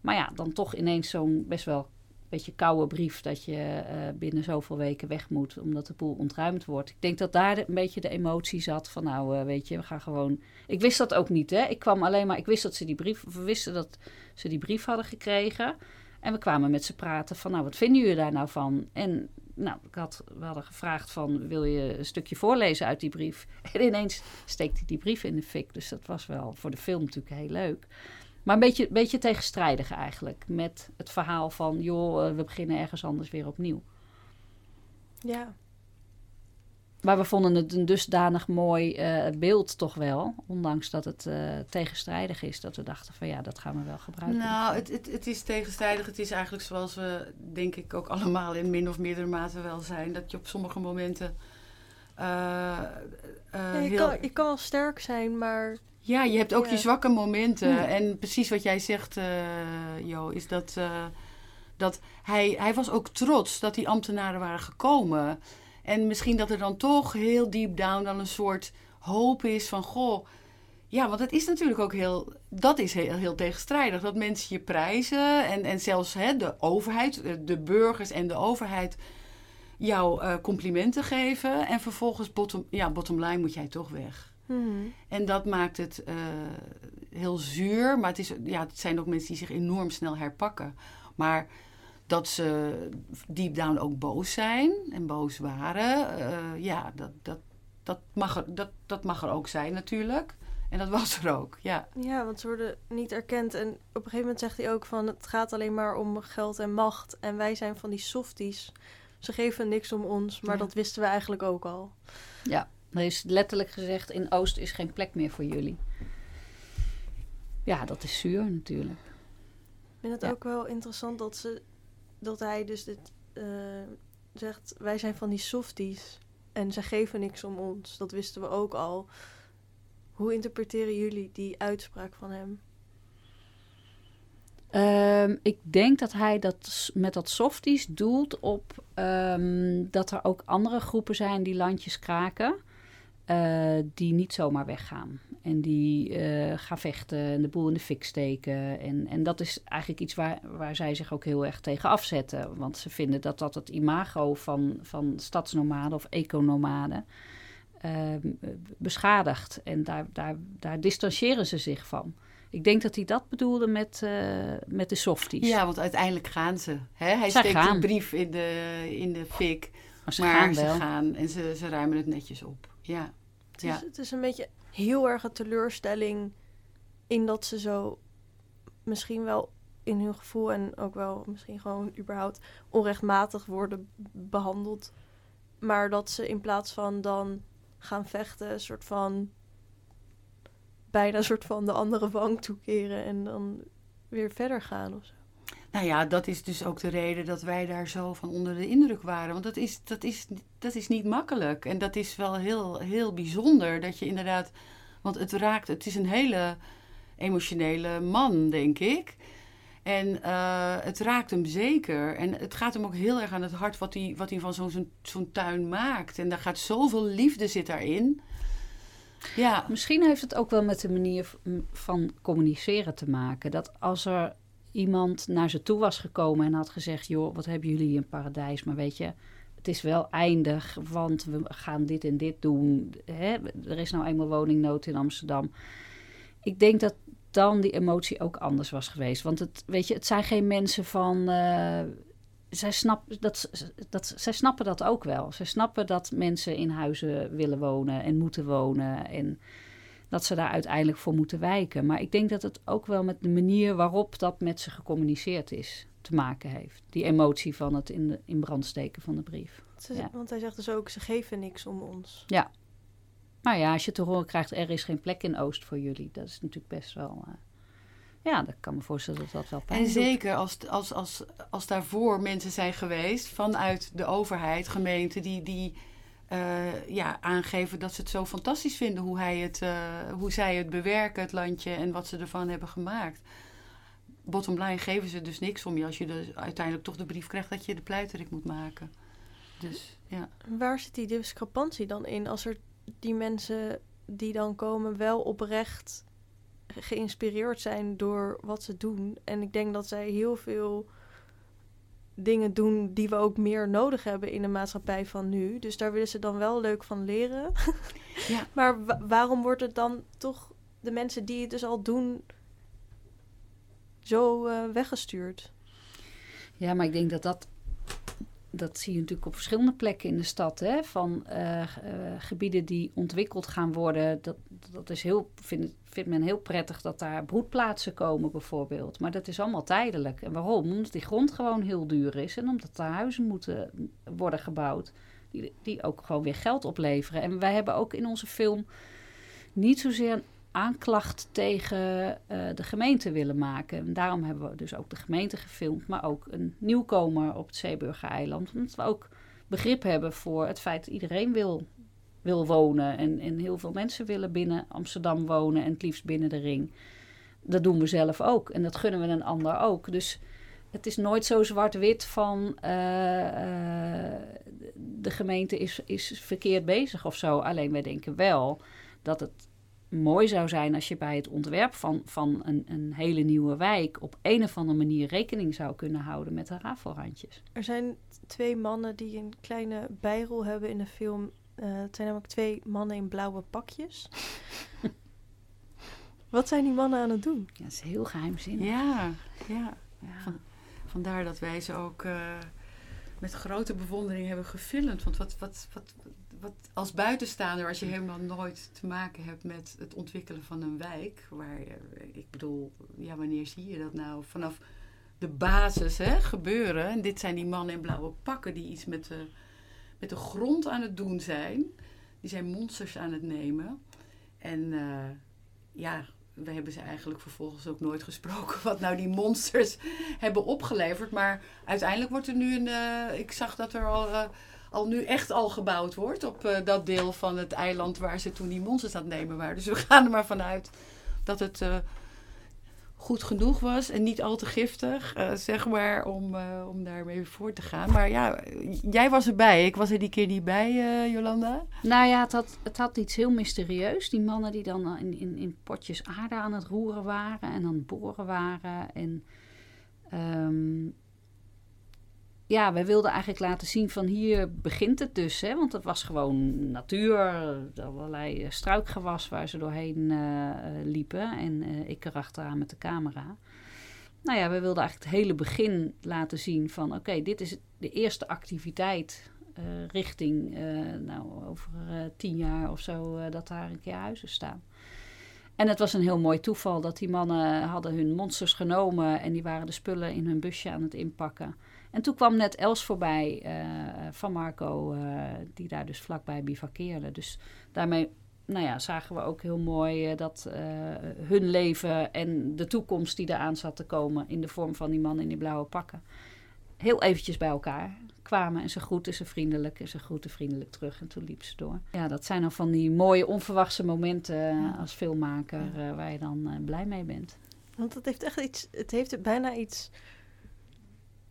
Maar ja, dan toch ineens zo'n best wel beetje koude brief dat je uh, binnen zoveel weken weg moet omdat de poel ontruimd wordt. Ik denk dat daar een beetje de emotie zat van nou uh, weet je, we gaan gewoon... Ik wist dat ook niet hè, ik kwam alleen maar, ik wist dat ze die brief, wisten dat ze die brief hadden gekregen. En we kwamen met ze praten van nou wat vinden jullie daar nou van? En nou, ik had, we hadden gevraagd van wil je een stukje voorlezen uit die brief? <laughs> En ineens steekt hij die brief in de fik. Dus dat was wel voor de film natuurlijk heel leuk. Maar een beetje, beetje tegenstrijdig eigenlijk. Met het verhaal van, joh, eh, we beginnen ergens anders weer opnieuw. Ja. Maar we vonden het een dusdanig mooi uh, beeld toch wel. Ondanks dat het uh, tegenstrijdig is. Dat we dachten van ja, dat gaan we wel gebruiken. Nou, het, het, het is tegenstrijdig. Het is eigenlijk zoals we denk ik ook allemaal in min of meerdere mate wel zijn. Dat je op sommige momenten... Uh, ja, je, heel... kan, je kan wel sterk zijn, maar ja, je hebt ook je zwakke momenten. En precies wat jij zegt, uh, Jo, is dat, uh, dat hij, hij was ook trots dat die ambtenaren waren gekomen. En misschien dat er dan toch heel deep down dan een soort hoop is van, goh, ja, want het is natuurlijk ook heel, dat is heel, heel tegenstrijdig. Dat mensen je prijzen en, en zelfs hè, de overheid, de burgers en de overheid jou uh, complimenten geven. En vervolgens, bottom, ja, bottom line moet jij toch weg. Mhm. En dat maakt het eh, heel zuur. Maar het, is, ja, het zijn ook mensen die zich enorm snel herpakken. Maar dat ze deep down ook boos zijn en boos waren, eh, ja, dat, dat, dat, mag er, dat, dat mag er ook zijn natuurlijk. En dat was er ook, ja. Ja, want ze worden niet erkend. En op een gegeven moment zegt hij ook van... het gaat alleen maar om geld en macht. En wij zijn van die softies. Ze geven niks om ons, maar Ja. dat wisten we eigenlijk ook al. Ja, er is letterlijk gezegd: in Oost is geen plek meer voor jullie. Ja, dat is zuur natuurlijk. Ik vind het Ja. ook wel interessant dat, ze, dat hij dus dit, eh, zegt... wij zijn van die softies. En ze geven niks om ons. Dat wisten we ook al. Hoe interpreteren jullie die uitspraak van hem? Ehm, ik denk dat hij dat met dat softies doelt op ehm, dat er ook andere groepen zijn die landjes kraken. Eh, die niet zomaar weggaan. En die eh, gaan vechten en de boel in de fik steken. En, en dat is eigenlijk iets waar, waar zij zich ook heel erg tegen afzetten. Want ze vinden dat dat het imago van, van stadsnomaden of economaden ehm, beschadigt. En daar, daar, daar distancieren ze zich van. Ik denk dat hij dat bedoelde met, eh, met de softies. Ja, want uiteindelijk gaan ze. Hè? Hij steekt gaan. een brief in de, in de fik, maar ze maar gaan ze wel. gaan en ze, ze ruimen het netjes op. Ja, Het, Ja. is, het is een beetje heel erg een teleurstelling in dat ze zo misschien wel in hun gevoel en ook wel misschien gewoon überhaupt onrechtmatig worden behandeld. Maar dat ze in plaats van dan gaan vechten, een soort van bijna een soort van de andere wang toekeren en dan weer verder gaan of zo. Nou ja, dat is dus ook de reden dat wij daar zo van onder de indruk waren. Want dat is, dat is, dat is niet makkelijk. En dat is wel heel, heel bijzonder dat je inderdaad. Want het raakt, het is een hele emotionele man, denk ik. En eh, het raakt hem zeker. En het gaat hem ook heel erg aan het hart wat hij, wat hij van zo'n zo'n tuin maakt. En daar gaat zoveel liefde zit daarin. Ja, Misschien heeft het ook wel met de manier van communiceren te maken. Dat als er iemand naar ze toe was gekomen en had gezegd: joh, wat hebben jullie in paradijs? Maar weet je, het is wel eindig, want we gaan dit en dit doen. Hè? Er is nou eenmaal woningnood in Amsterdam. Ik denk dat dan die emotie ook anders was geweest. Want het, weet je, het zijn geen mensen van. eh, zij, snap, dat, dat, zij snappen dat ook wel. Zij snappen dat mensen in huizen willen wonen en moeten wonen. En dat ze daar uiteindelijk voor moeten wijken. Maar ik denk dat het ook wel met de manier waarop dat met ze gecommuniceerd is te maken heeft. Die emotie van het in, de, in brand steken van de brief. Ze- Ja. Want hij zegt dus ook, ze geven niks om ons. Maar ja, als je te horen krijgt, er is geen plek in Oost voor jullie. Dat is natuurlijk best wel... eh, ja, dat kan me voorstellen dat dat wel pijn En doet. zeker als, als, als, als daarvoor mensen zijn geweest vanuit de overheid, gemeente, die, die eh, ja, aangeven dat ze het zo fantastisch vinden hoe, hij het, eh, hoe zij het bewerken, het landje en wat ze ervan hebben gemaakt. Bottom line geven ze dus niks om je als je dus uiteindelijk toch de brief krijgt dat je de pleiterik moet maken. Dus ja. Waar zit die discrepantie dan in als er die mensen die dan komen wel oprecht geïnspireerd zijn door wat ze doen? En ik denk dat zij heel veel dingen doen die we ook meer nodig hebben in de maatschappij van nu. Dus daar willen ze dan wel leuk van leren. <laughs> Ja. maar wa- waarom wordt het dan toch de mensen die het dus al doen zo eh, weggestuurd? Ja, maar ik denk dat dat... Dat zie je natuurlijk op verschillende plekken in de stad. Hè? Van eh, eh, gebieden die ontwikkeld gaan worden. Dat, dat is heel, vindt, vindt men heel prettig dat daar broedplaatsen komen bijvoorbeeld. Maar dat is allemaal tijdelijk. En waarom? Omdat die grond gewoon heel duur is. En omdat er huizen moeten worden gebouwd. Die, die ook gewoon weer geld opleveren. En wij hebben ook in onze film niet zozeer aanklacht tegen eh, de gemeente willen maken. En daarom hebben we dus ook de gemeente gefilmd, maar ook een nieuwkomer op het Zeeburger-eiland. Omdat we ook begrip hebben voor het feit dat iedereen wil, wil wonen. En, en heel veel mensen willen binnen Amsterdam wonen en het liefst binnen de ring. Dat doen we zelf ook en dat gunnen we een ander ook. Dus het is nooit zo zwart-wit van eh, eh, de gemeente is, is verkeerd bezig of zo. Alleen wij denken wel dat het mooi zou zijn als je bij het ontwerp van, van een, een hele nieuwe wijk op een of andere manier rekening zou kunnen houden met de rafelrandjes. Er zijn twee mannen die een kleine bijrol hebben in de film. Eh, het zijn namelijk twee mannen in blauwe pakjes. <laughs> Wat zijn die mannen aan het doen? Ja, dat is heel geheimzinnig. Ja, ja. Ja. Van- Vandaar dat wij ze ook eh, met grote bewondering hebben gefilmd. Want wat, wat, wat, wat als buitenstaander, als je helemaal nooit te maken hebt met het ontwikkelen van een wijk, waar ik bedoel, ja, wanneer zie je dat nou? Vanaf de basis hè, gebeuren. En dit zijn die mannen in blauwe pakken die iets met de, met de grond aan het doen zijn. Die zijn monsters aan het nemen. En eh, ja, we hebben ze eigenlijk vervolgens ook nooit gesproken <laughs> wat nou die monsters hebben opgeleverd. Maar uiteindelijk wordt er nu een. eh, ik zag dat er al, eh, al nu echt al gebouwd wordt op eh, dat deel van het eiland waar ze toen die monsters aan het nemen waren. Dus we <laughs> gaan er maar vanuit dat het eh, goed genoeg was en niet al te giftig, eh, zeg maar, om, om daarmee voor te gaan. Maar ja, jij was erbij. Ik was er die keer niet bij, Jolanda. Nou ja, het had, het had iets heel mysterieus. Die mannen die dan in, in, in potjes aarde aan het roeren waren en aan het boren waren. En ehm, ja, wij wilden eigenlijk laten zien van hier begint het dus. Hè? Want het was gewoon natuur, allerlei eh, struikgewas waar ze doorheen eh, eh, liepen. En eh, ik erachteraan met de camera. Nou ja, we wilden eigenlijk het hele begin laten zien van... oké, dit is de eerste activiteit richting... nou, over tien jaar of zo dat daar een keer huizen staan. En het was een heel mooi toeval dat die mannen hadden hun monsters genomen... en die waren de spullen in hun busje aan het inpakken. En toen kwam net Els voorbij eh, van Marco... eh, die daar dus vlakbij bivakkeerde. Dus daarmee nou ja, zagen we ook heel mooi eh, dat eh, hun leven en de toekomst die eraan zat te komen in de vorm van die man in die blauwe pakken, heel eventjes bij elkaar kwamen. En ze groeten ze vriendelijk en ze groeten vriendelijk terug en toen liep ze door. Ja, dat zijn dan van die mooie onverwachte momenten als filmmaker waar je dan blij mee bent. Want het heeft echt iets, het heeft bijna iets,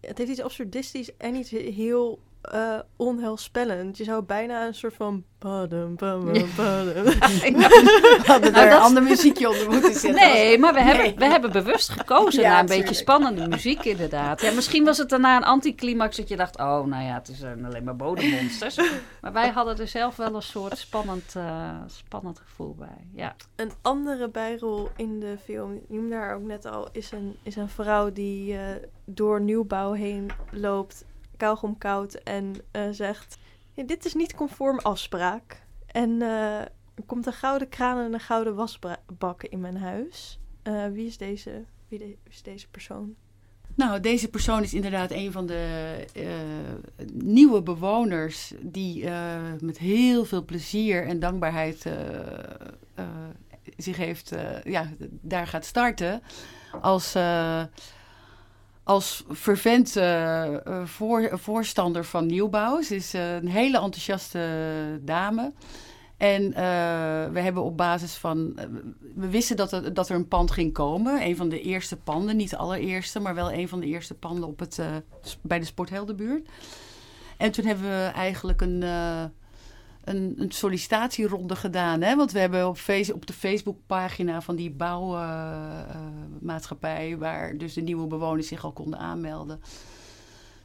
het heeft iets absurdistisch en iets heel eh onheilspellend. Je zou bijna een soort van badem, badem. We hadden Nou, er een ander muziekje onder moeten <laughs> zetten. Nee, maar we hebben, we hebben bewust gekozen Ja, naar een tuurlijk. beetje spannende muziek inderdaad. Ja, misschien was het daarna een anticlimax dat je dacht, oh nou ja, het is alleen maar bodemmonsters. <laughs> Maar wij hadden er zelf wel een soort spannend, eh, spannend gevoel bij. Ja. Een andere bijrol in de film, ik noemde haar ook net al, is een, is een vrouw die eh, door nieuwbouw heen loopt, kauwgom koud en eh, zegt: "Ja, Dit is niet conform afspraak. En eh, er komt een gouden kraan en een gouden wasbak in mijn huis. Eh, wie, is deze, wie is deze persoon? Nou, deze persoon is inderdaad een van de nieuwe bewoners die met heel veel plezier en dankbaarheid zich heeft, ja, daar gaat starten. Als, als fervent eh, eh, voor, voorstander van nieuwbouw. Ze is eh, een hele enthousiaste dame. En eh, we hebben op basis van. eh, we wisten dat er, dat er een pand ging komen. Een van de eerste panden. Niet de allereerste, maar wel een van de eerste panden op het, eh, bij de Sportheldenbuurt. En toen hebben we eigenlijk een, eh, een, een sollicitatieronde gedaan. Hè? Want we hebben op, face, op de Facebookpagina van die bouwmaatschappij. waar dus de nieuwe bewoners zich al konden aanmelden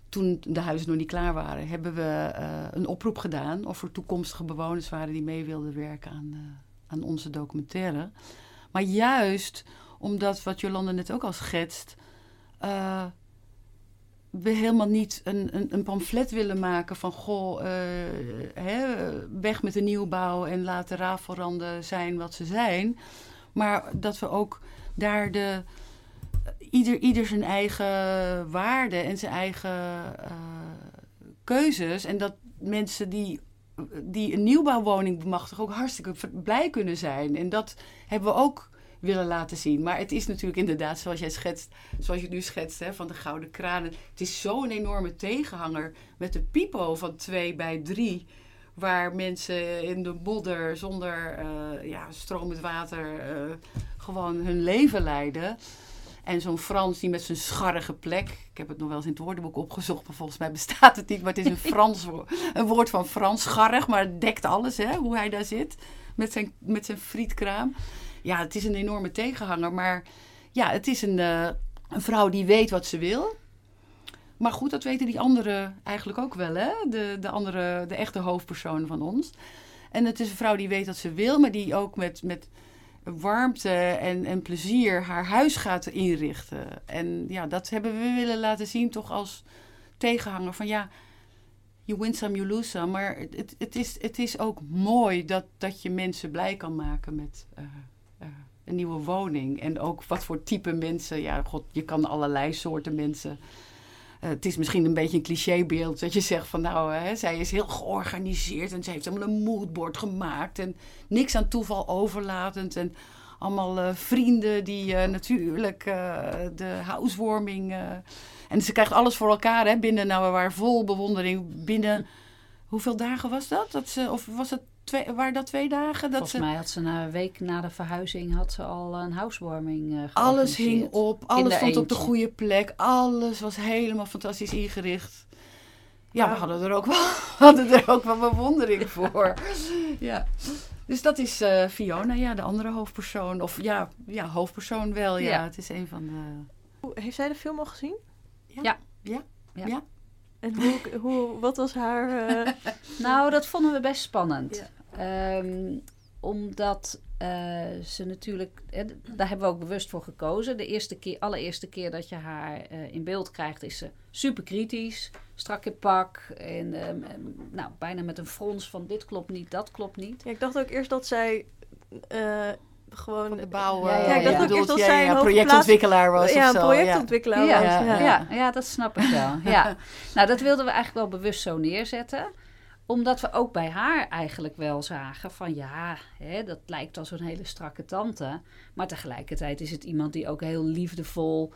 toen de huizen nog niet klaar waren, hebben we eh, een oproep gedaan of er toekomstige bewoners waren die mee wilden werken aan, eh, aan onze documentaire. Maar juist omdat, wat Jolanda net ook al schetst, eh, we helemaal niet een, een, een pamflet willen maken van goh, eh, hè, weg met de nieuwbouw en laat de rafelranden zijn wat ze zijn. Maar dat we ook daar de, ieder, ieder zijn eigen waarde en zijn eigen eh, keuzes. En dat mensen die, die een nieuwbouwwoning bemachtigen ook hartstikke blij kunnen zijn. En dat hebben we ook willen laten zien. Maar het is natuurlijk inderdaad, zoals jij schetst, zoals je nu schetst, hè, van de gouden kranen. Het is zo'n enorme tegenhanger met de pipo van 2 bij 3 waar mensen in de modder zonder eh, ja, stromend water eh, gewoon hun leven leiden. En zo'n Frans die met zijn scharrige plek. Ik heb het nog wel eens in het woordenboek opgezocht, maar volgens mij bestaat het niet. Maar het is een, Frans, wo- <laughs> een woord van Frans, scharrig, maar het dekt alles, hè, hoe hij daar zit. Met zijn, met zijn frietkraam. Ja, het is een enorme tegenhanger. Maar ja, het is een, eh, een vrouw die weet wat ze wil. maar goed, dat weten die anderen eigenlijk ook wel, hè? De, de andere, de echte hoofdpersonen van ons. En het is een vrouw die weet wat ze wil, maar die ook met, met warmte en, en plezier haar huis gaat inrichten. En ja, dat hebben we willen laten zien toch als tegenhanger van ja, you win some, you lose some. Maar het, het, is, het is ook mooi dat, dat je mensen blij kan maken met uh, een nieuwe woning. En ook wat voor type mensen. Ja, god, je kan allerlei soorten mensen uh, het is misschien een beetje een clichébeeld dat je zegt van nou, hè, zij is heel georganiseerd en ze heeft helemaal een moodboard gemaakt en niks aan toeval overlatend en allemaal uh, vrienden die uh, natuurlijk de housewarming en ze krijgt alles voor elkaar hè, binnen, nou we waren vol bewondering binnen, hoeveel dagen was dat? dat ze, of was het twee, waren dat twee dagen? Dat Volgens mij had ze na een week na de verhuizing had ze al een housewarming uh, Alles hing op, alles stond op de goede plek, alles was helemaal fantastisch ingericht. Ja, we hadden er ook wel, <laughs> hadden er ook wel bewondering <laughs> voor. ja. Dus dat is uh, Fiona, ja, de andere hoofdpersoon. Of ja, ja hoofdpersoon wel, ja. ja. Het is een van de... Heeft zij de film al gezien? Ja. Ja. ja. ja. En hoe, hoe, wat was haar... Uh... <laughs> nou, dat vonden we best spannend. Um, omdat uh, ze natuurlijk, eh, daar hebben we ook bewust voor gekozen. De eerste keer, allereerste keer dat je haar uh, in beeld krijgt, is ze super kritisch, strak in pak en um, nou, bijna met een frons van dit klopt niet, dat klopt niet. Ja, ik dacht ook eerst dat zij gewoon van de bouw. Ja, ja, ik dacht ja. ook eerst dat ja, zij ja, projectontwikkelaar was. Ja, of een zo, projectontwikkelaar ja. was. Ja, ja. Ja, dat snap ik wel. ja. <laughs> Nou, dat wilden we eigenlijk wel bewust zo neerzetten omdat we ook bij haar eigenlijk wel zagen van ja, hè, dat lijkt als een hele strakke tante. Maar tegelijkertijd is het iemand die ook heel liefdevol.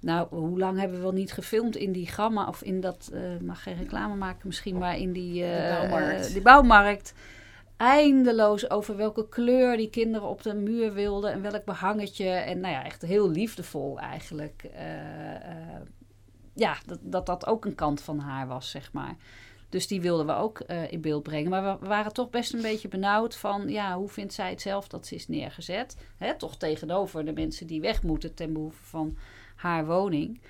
Nou, hoe lang hebben we wel niet gefilmd in die gamma of in dat, uh, mag geen reclame maken misschien, maar in die, uh, bouwmarkt. die bouwmarkt. Eindeloos over welke kleur die kinderen op de muur wilden en welk behangetje. En nou ja, echt heel liefdevol eigenlijk. Ja, dat, dat dat ook een kant van haar was, zeg maar. Dus die wilden we ook uh, in beeld brengen. Maar we waren toch best een beetje benauwd van... ja, hoe vindt zij het zelf dat ze is neergezet? Hè, toch tegenover de mensen die weg moeten... ten behoeve van haar woning.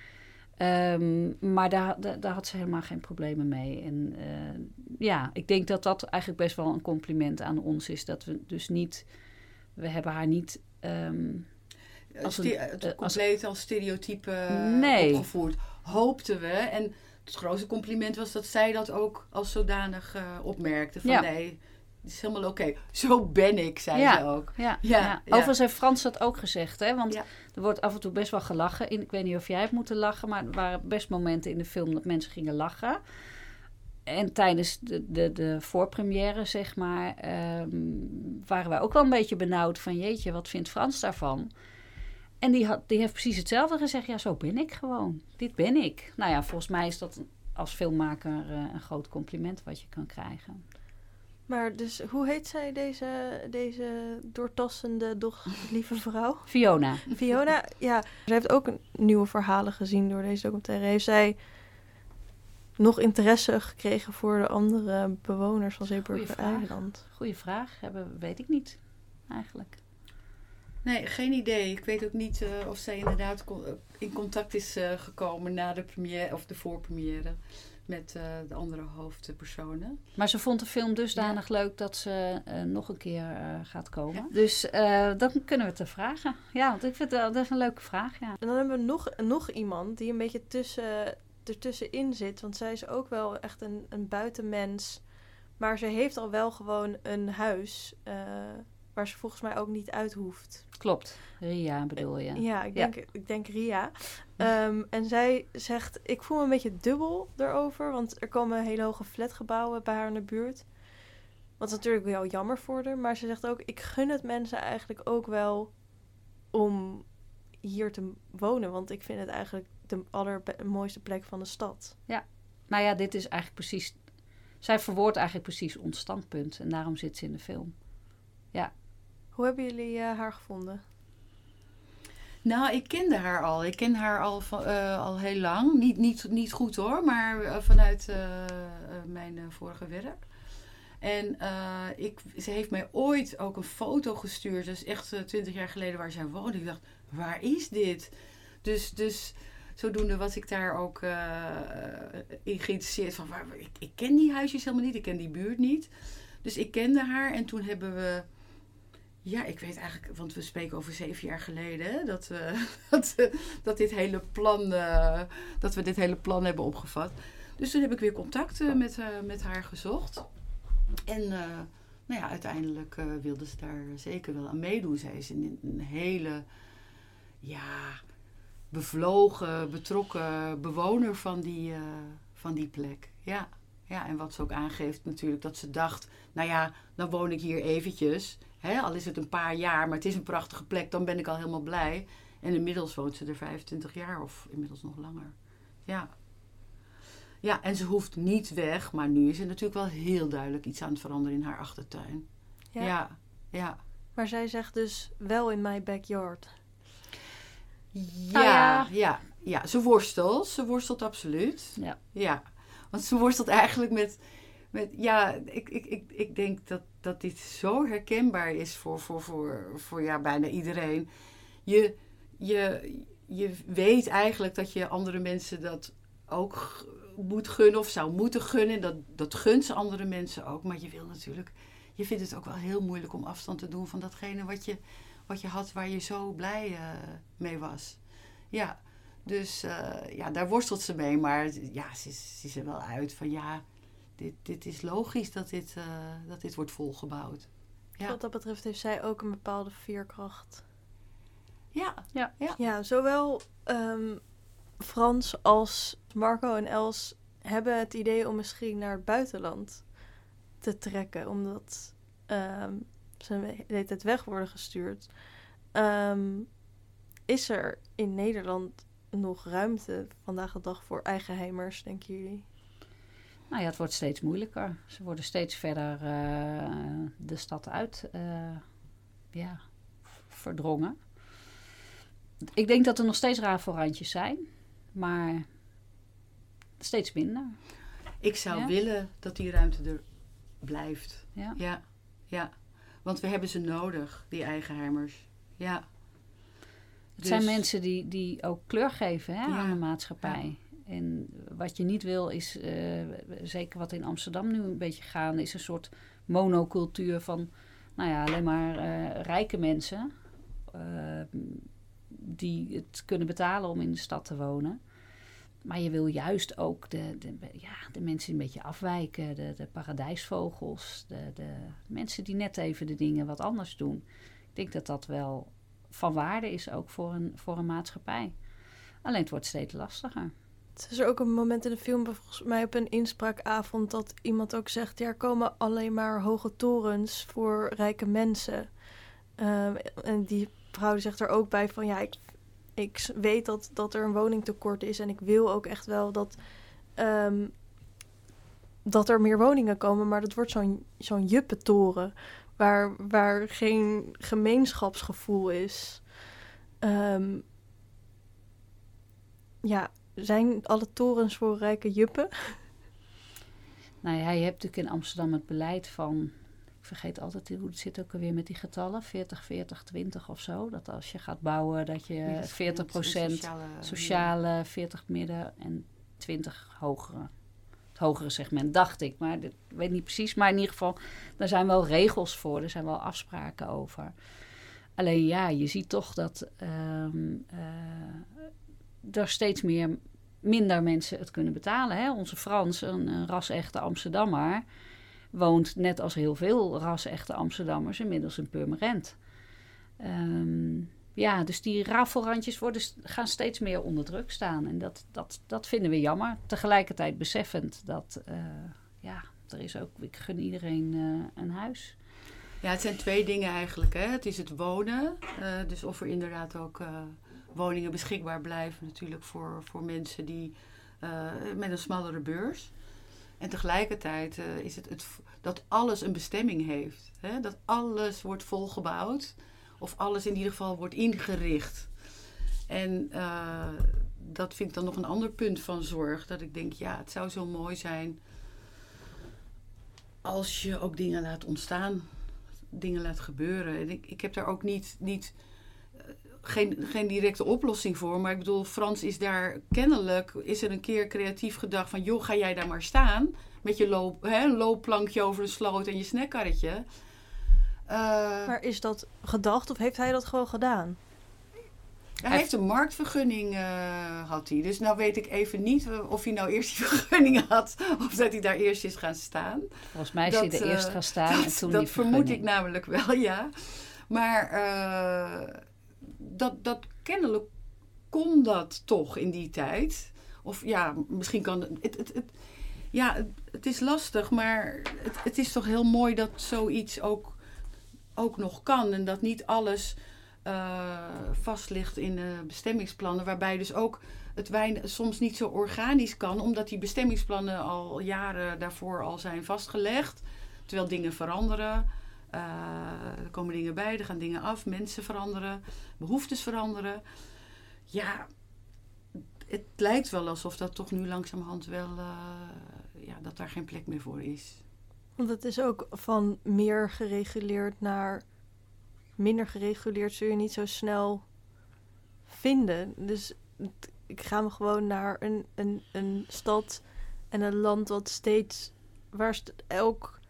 Um, maar daar, daar, daar, had ze helemaal geen problemen mee. En uh, ja, ik denk dat dat eigenlijk best wel een compliment aan ons is. Dat we dus niet... We hebben haar niet... Um, als een, uh, compleet als stereotype nee. opgevoerd. Hoopten we... En het grootste compliment was dat zij dat ook als zodanig uh, opmerkte. Van ja. nee, het is helemaal oké. Okay. Zo ben ik, zei ja. ze ook. Ja, ja. ja. Overigens heeft Frans dat ook gezegd. Hè? Want er wordt af en toe best wel gelachen. In, ik weet niet of jij hebt moeten lachen. Maar er waren best momenten in de film dat mensen gingen lachen. En tijdens de, de, de voorpremière, zeg maar, um, waren wij ook wel een beetje benauwd van... jeetje, wat vindt Frans daarvan? En die, had, die heeft precies hetzelfde gezegd. Ja, zo ben ik gewoon. Dit ben ik. Nou ja, volgens mij is dat als filmmaker uh, een groot compliment wat je kan krijgen. Maar dus, hoe heet zij, deze, deze doortassende, doch lieve vrouw? <laughs> Fiona. Fiona, ja. Ze heeft ook nieuwe verhalen gezien door deze documentaire. Heeft zij nog interesse gekregen voor de andere bewoners van Zeeburger Eiland? Goeie vraag. Hebben, weet ik niet, eigenlijk. Nee, geen idee. Ik weet ook niet uh, of zij inderdaad in contact is uh, gekomen na de première of de voorpremière met uh, de andere hoofdpersonen. Maar ze vond de film dusdanig ja. leuk dat ze nog een keer gaat komen. Ja. Dus dan kunnen we te vragen. Ja, want ik vind dat, dat is een leuke vraag. Ja. En dan hebben we nog, nog iemand die een beetje tussen, ertussenin zit. Want zij is ook wel echt een, een buitenmens. Maar ze heeft al wel gewoon een huis waar ze volgens mij ook niet uit hoeft. Klopt, Ria bedoel je. Ja, ik denk, ja. Ik denk Ria. Um, en zij zegt, ik voel me een beetje dubbel erover, want er komen hele hoge flatgebouwen bij haar in de buurt. Wat natuurlijk wel jammer voor haar, maar ze zegt ook, ik gun het mensen eigenlijk ook wel om hier te wonen, want ik vind het eigenlijk de allermooiste plek van de stad. Ja, nou ja, dit is eigenlijk precies, zij verwoordt eigenlijk precies ons standpunt en daarom zit ze in de film. Ja. Hoe hebben jullie uh, haar gevonden? Nou, ik kende haar al. Ik ken haar al, uh, al heel lang. Niet, niet, niet goed hoor, maar uh, vanuit mijn vorige werk. En ik, ze heeft mij ooit ook een foto gestuurd. Is echt twintig jaar geleden waar zij woonde. Ik dacht, waar is dit? Dus, dus zodoende was ik daar ook in geïnteresseerd. Van, waar, ik, ik ken die huisjes helemaal niet, ik ken die buurt niet. Dus ik kende haar en toen hebben we ja, ik weet eigenlijk, want we spreken over zeven jaar geleden, dat, uh, <laughs> dat, uh, dat, dit hele plan, uh, dat we dit hele plan hebben opgevat. Dus toen heb ik weer contact met, met haar gezocht. En nou ja, uiteindelijk wilde ze daar zeker wel aan meedoen. Zij is een, een hele, ja, bevlogen, betrokken bewoner van die, van die plek. Ja. ja, en wat ze ook aangeeft natuurlijk, dat ze dacht, nou ja, dan woon ik hier eventjes... Hè, al is het een paar jaar, maar het is een prachtige plek, dan ben ik al helemaal blij. En inmiddels woont ze er 25 jaar of inmiddels nog langer. Ja. Ja, en ze hoeft niet weg, maar nu is er natuurlijk wel heel duidelijk iets aan het veranderen in haar achtertuin. Ja. Ja. ja. Maar zij zegt dus wel in my backyard. Ja, ah, ja, ja, ja. Ze worstelt. Ze worstelt absoluut. Ja. Ja. Want ze worstelt eigenlijk met met, ja, ik, ik, ik, ik denk dat, dat dit zo herkenbaar is voor, voor, voor, voor ja, bijna iedereen. Je, je, je weet eigenlijk dat je andere mensen dat ook moet gunnen of zou moeten gunnen. Dat, dat gunt ze andere mensen ook. Maar je wil natuurlijk, je vindt het ook wel heel moeilijk om afstand te doen van datgene wat je, wat je had waar je zo blij uh, mee was. Ja, dus uh, ja, daar worstelt ze mee. Maar ja, ze, ze is er wel uit van ja, dit, dit is logisch dat dit, uh, dat dit wordt volgebouwd. Ja. Wat dat betreft heeft zij ook een bepaalde veerkracht. Ja, ja. ja. ja zowel um, Frans als Marco en Els hebben het idee om misschien naar het buitenland te trekken, omdat um, ze de hele tijd weg worden gestuurd. Um, is er in Nederland nog ruimte vandaag de dag voor eigenheimers, denken jullie? Nou ja, het wordt steeds moeilijker. Ze worden steeds verder uh, de stad uit uh, ja, verdrongen. Ik denk dat er nog steeds rafelrandjes zijn, maar steeds minder. Ik zou ja? willen dat die ruimte er blijft. Ja. ja. ja. Want we hebben ze nodig, die eigenheimers. Ja. Het dus, zijn mensen die, die ook kleur geven hè, ja. aan de maatschappij. En wat je niet wil is, uh, zeker wat in Amsterdam nu een beetje gaande, is een soort monocultuur van, nou ja, alleen maar uh, rijke mensen uh, die het kunnen betalen om in de stad te wonen. Maar je wil juist ook de, de, ja, de mensen die een beetje afwijken, de, de paradijsvogels, de, de mensen die net even de dingen wat anders doen. Ik denk dat dat wel van waarde is ook voor een, voor een maatschappij. Alleen het wordt steeds lastiger. Het is ook een moment in de film, volgens mij op een inspraakavond, dat iemand ook zegt: ja, er komen alleen maar hoge torens voor rijke mensen. Um, en die vrouw zegt er ook bij van ja, ik, ik weet dat, dat er een woningtekort is en ik wil ook echt wel dat, um, dat er meer woningen komen, maar dat wordt zo'n zo'n juppentoren waar, waar geen gemeenschapsgevoel is. Um, ja, zijn alle torens voor rijke juppen? <laughs> Nou ja, je hebt natuurlijk in Amsterdam het beleid van. Ik vergeet altijd hoe het zit ook alweer met die getallen. 40, 40, 20 of zo. Dat als je gaat bouwen, dat je 40 procent sociale, sociale, 40 midden en 20 hogere. Het hogere segment, dacht ik. Maar ik weet niet precies. Maar in ieder geval, daar zijn wel regels voor. Er zijn wel afspraken over. Alleen ja, je ziet toch dat um, uh, er steeds meer, minder mensen het kunnen betalen. Hè? Onze Frans, een, een ras-echte Amsterdammer, woont net als heel veel ras-echte Amsterdammers inmiddels in Purmerend. Um, ja, dus die rafelrandjes worden, gaan steeds meer onder druk staan. En dat, dat, dat vinden we jammer. Tegelijkertijd beseffend dat, uh, ja, er is ook, ik gun iedereen uh, een huis. Ja, het zijn twee dingen eigenlijk. Hè. Het is het wonen. Uh, dus of er inderdaad ook woningen beschikbaar blijven natuurlijk voor, voor mensen die uh, met een smallere beurs. En tegelijkertijd uh, is het, het dat alles een bestemming heeft. Hè? Dat alles wordt volgebouwd. Of alles in ieder geval wordt ingericht. En uh, dat vind ik dan nog een ander punt van zorg. Dat ik denk, ja, het zou zo mooi zijn als je ook dingen laat ontstaan. Dingen laat gebeuren. En ik, ik heb daar ook niet, niet geen, geen directe oplossing voor. Maar ik bedoel, Frans is daar kennelijk, is er een keer creatief gedacht van, joh, ga jij daar maar staan met je loop, hè, een loopplankje over de sloot en je snackkarretje. Uh, maar is dat gedacht of heeft hij dat gewoon gedaan? Hij heeft een marktvergunning, uh, had hij. Dus nou weet ik even niet of hij nou eerst die <laughs> vergunning had. Of dat hij daar eerst is gaan staan. Volgens mij is hij er eerst gaan staan dat, en toen Dat vermoed ik namelijk wel, ja. Maar uh, dat, dat kennelijk kon dat toch in die tijd. Of ja, misschien kan... Het, het, het, ja, het is lastig, maar het, het is toch heel mooi dat zoiets ook, ook nog kan. En dat niet alles uh, vast ligt in bestemmingsplannen. Waarbij dus ook het wijn soms niet zo organisch kan, omdat die bestemmingsplannen al jaren daarvoor al zijn vastgelegd. Terwijl dingen veranderen. Uh, er komen dingen bij, er gaan dingen af, mensen veranderen, behoeftes veranderen. Ja, het lijkt wel alsof dat toch nu langzamerhand wel, ja, dat daar geen plek meer voor is. Want het is ook van meer gereguleerd naar minder gereguleerd zul je niet zo snel vinden. Dus ik ga me gewoon naar een, een, een stad en een land wat steeds waar elk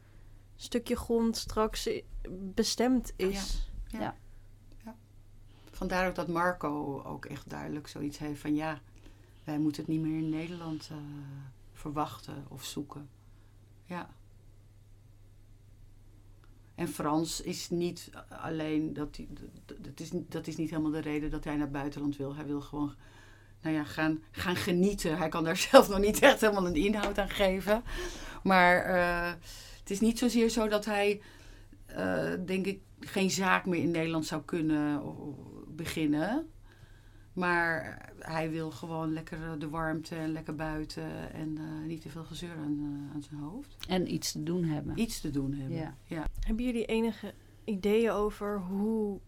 stukje grond straks bestemd is. Ja. ja. ja. Vandaar ook dat Marco ook echt duidelijk zoiets heeft van ja, wij moeten het niet meer in Nederland uh, verwachten of zoeken. Ja. En Frans is niet alleen dat hij, dat is, dat is niet helemaal de reden dat hij naar het buitenland wil. Hij wil gewoon nou ja, gaan, gaan genieten. Hij kan daar <laughs> zelf nog niet echt helemaal een inhoud aan geven. Maar uh, het is niet zozeer zo dat hij, uh, denk ik, geen zaak meer in Nederland zou kunnen beginnen. Maar hij wil gewoon lekker de warmte en lekker buiten en uh, niet te veel gezeur aan, uh, aan, zijn hoofd. En iets te doen hebben. Iets te doen hebben, ja. ja. Hebben jullie enige ideeën over hoe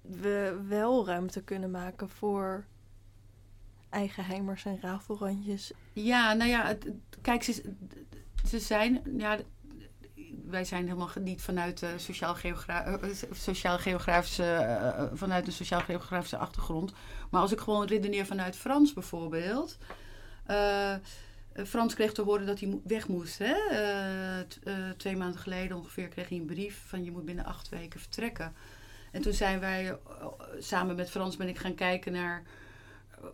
we wel ruimte kunnen maken voor eigenheimers en rafelrandjes? Ja, nou ja, het, kijk, ze, ze zijn, ja, wij zijn helemaal niet vanuit de sociaal-geografische, uh, vanuit de sociaal-geografische achtergrond. Maar als ik gewoon redeneer vanuit Frans bijvoorbeeld. Frans kreeg te horen dat hij weg moest. Hè? Twee maanden geleden ongeveer kreeg hij een brief van je moet binnen acht weken vertrekken. En toen zijn wij samen met Frans ben ik gaan kijken naar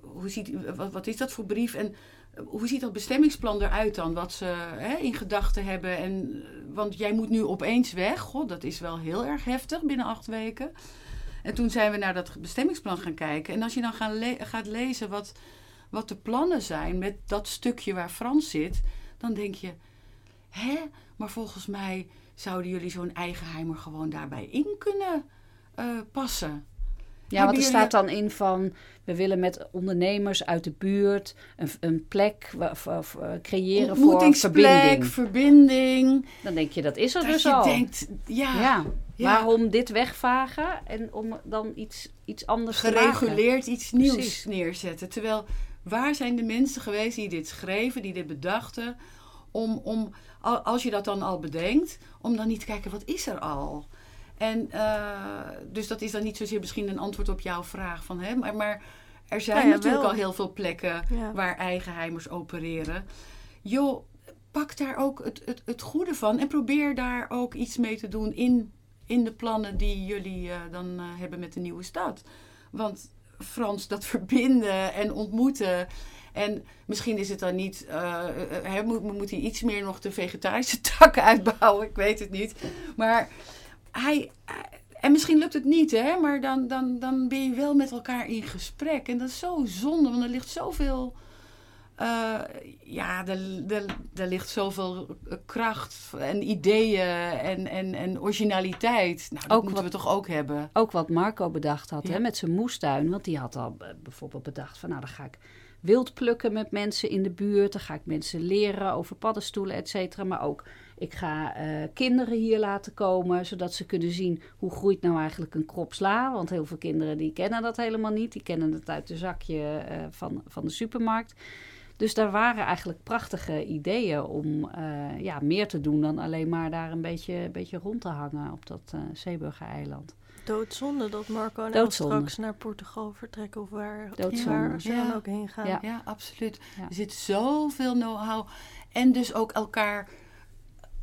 hoe ziet, wat is dat voor brief en hoe ziet dat bestemmingsplan eruit dan? Wat ze hè, in gedachten hebben. En, want jij moet nu opeens weg. God, dat is wel heel erg heftig binnen acht weken. En toen zijn we naar dat bestemmingsplan gaan kijken. En als je dan gaan gaat lezen wat, wat de plannen zijn met dat stukje waar Frans zit, dan denk je, hè, maar volgens mij zouden jullie zo'n eigenheimer gewoon daarbij in kunnen uh, passen. Ja, want er staat dan in van we willen met ondernemers uit de buurt een, een plek uh, creëren voor verbinding. verbinding. Dan denk je dat is er dat dus je al. Denkt, ja, ja. Waarom dit wegvagen en om dan iets, iets anders Gereguleerd te iets nieuws neerzetten. Terwijl waar zijn de mensen geweest die dit schreven, die dit bedachten, om, om als je dat dan al bedenkt, om dan niet te kijken wat is er al. En uh, dus dat is dan niet zozeer misschien een antwoord op jouw vraag van hè, maar, maar er zijn nou natuurlijk al heel veel plekken waar eigenheimers opereren. Joh, pak daar ook het, het, het goede van en probeer daar ook iets mee te doen in, in de plannen die jullie uh, dan uh, hebben met de nieuwe stad. Want Frans, dat <laughs> verbinden en ontmoeten. En misschien is het dan niet, uh, moet, moet hij iets meer nog de vegetarische <laughs> takken uitbouwen, ik weet het niet. Maar hij, en misschien lukt het niet, hè, maar dan, dan, dan ben je wel met elkaar in gesprek. En dat is zo zonde, want er ligt zoveel. Uh, ja, er, er, er ligt zoveel kracht en ideeën en, en, en originaliteit. Nou, dat moeten we toch ook hebben. Ook wat Marco bedacht had hè, met zijn moestuin. Want die had al bijvoorbeeld bedacht van... nou, dan ga ik wild plukken met mensen in de buurt. Dan ga ik mensen leren over paddenstoelen, et cetera. Maar ook ik ga uh, kinderen hier laten komen, zodat ze kunnen zien hoe groeit nou eigenlijk een krop sla. Want heel veel kinderen die kennen dat helemaal niet. Die kennen het uit de zakje uh, van, van de supermarkt. Dus daar waren eigenlijk prachtige ideeën om eh, ja, meer te doen dan alleen maar daar een beetje, een beetje rond te hangen op dat uh, Zeeburger-eiland. Doodzonde dat Marco en Doodzonde. straks naar Portugal vertrekken of waar, Doodzonde. waar ze Ja. dan ook heen gaan. Ja. Ja, absoluut. Ja. Er zit zoveel know-how. En dus ook elkaar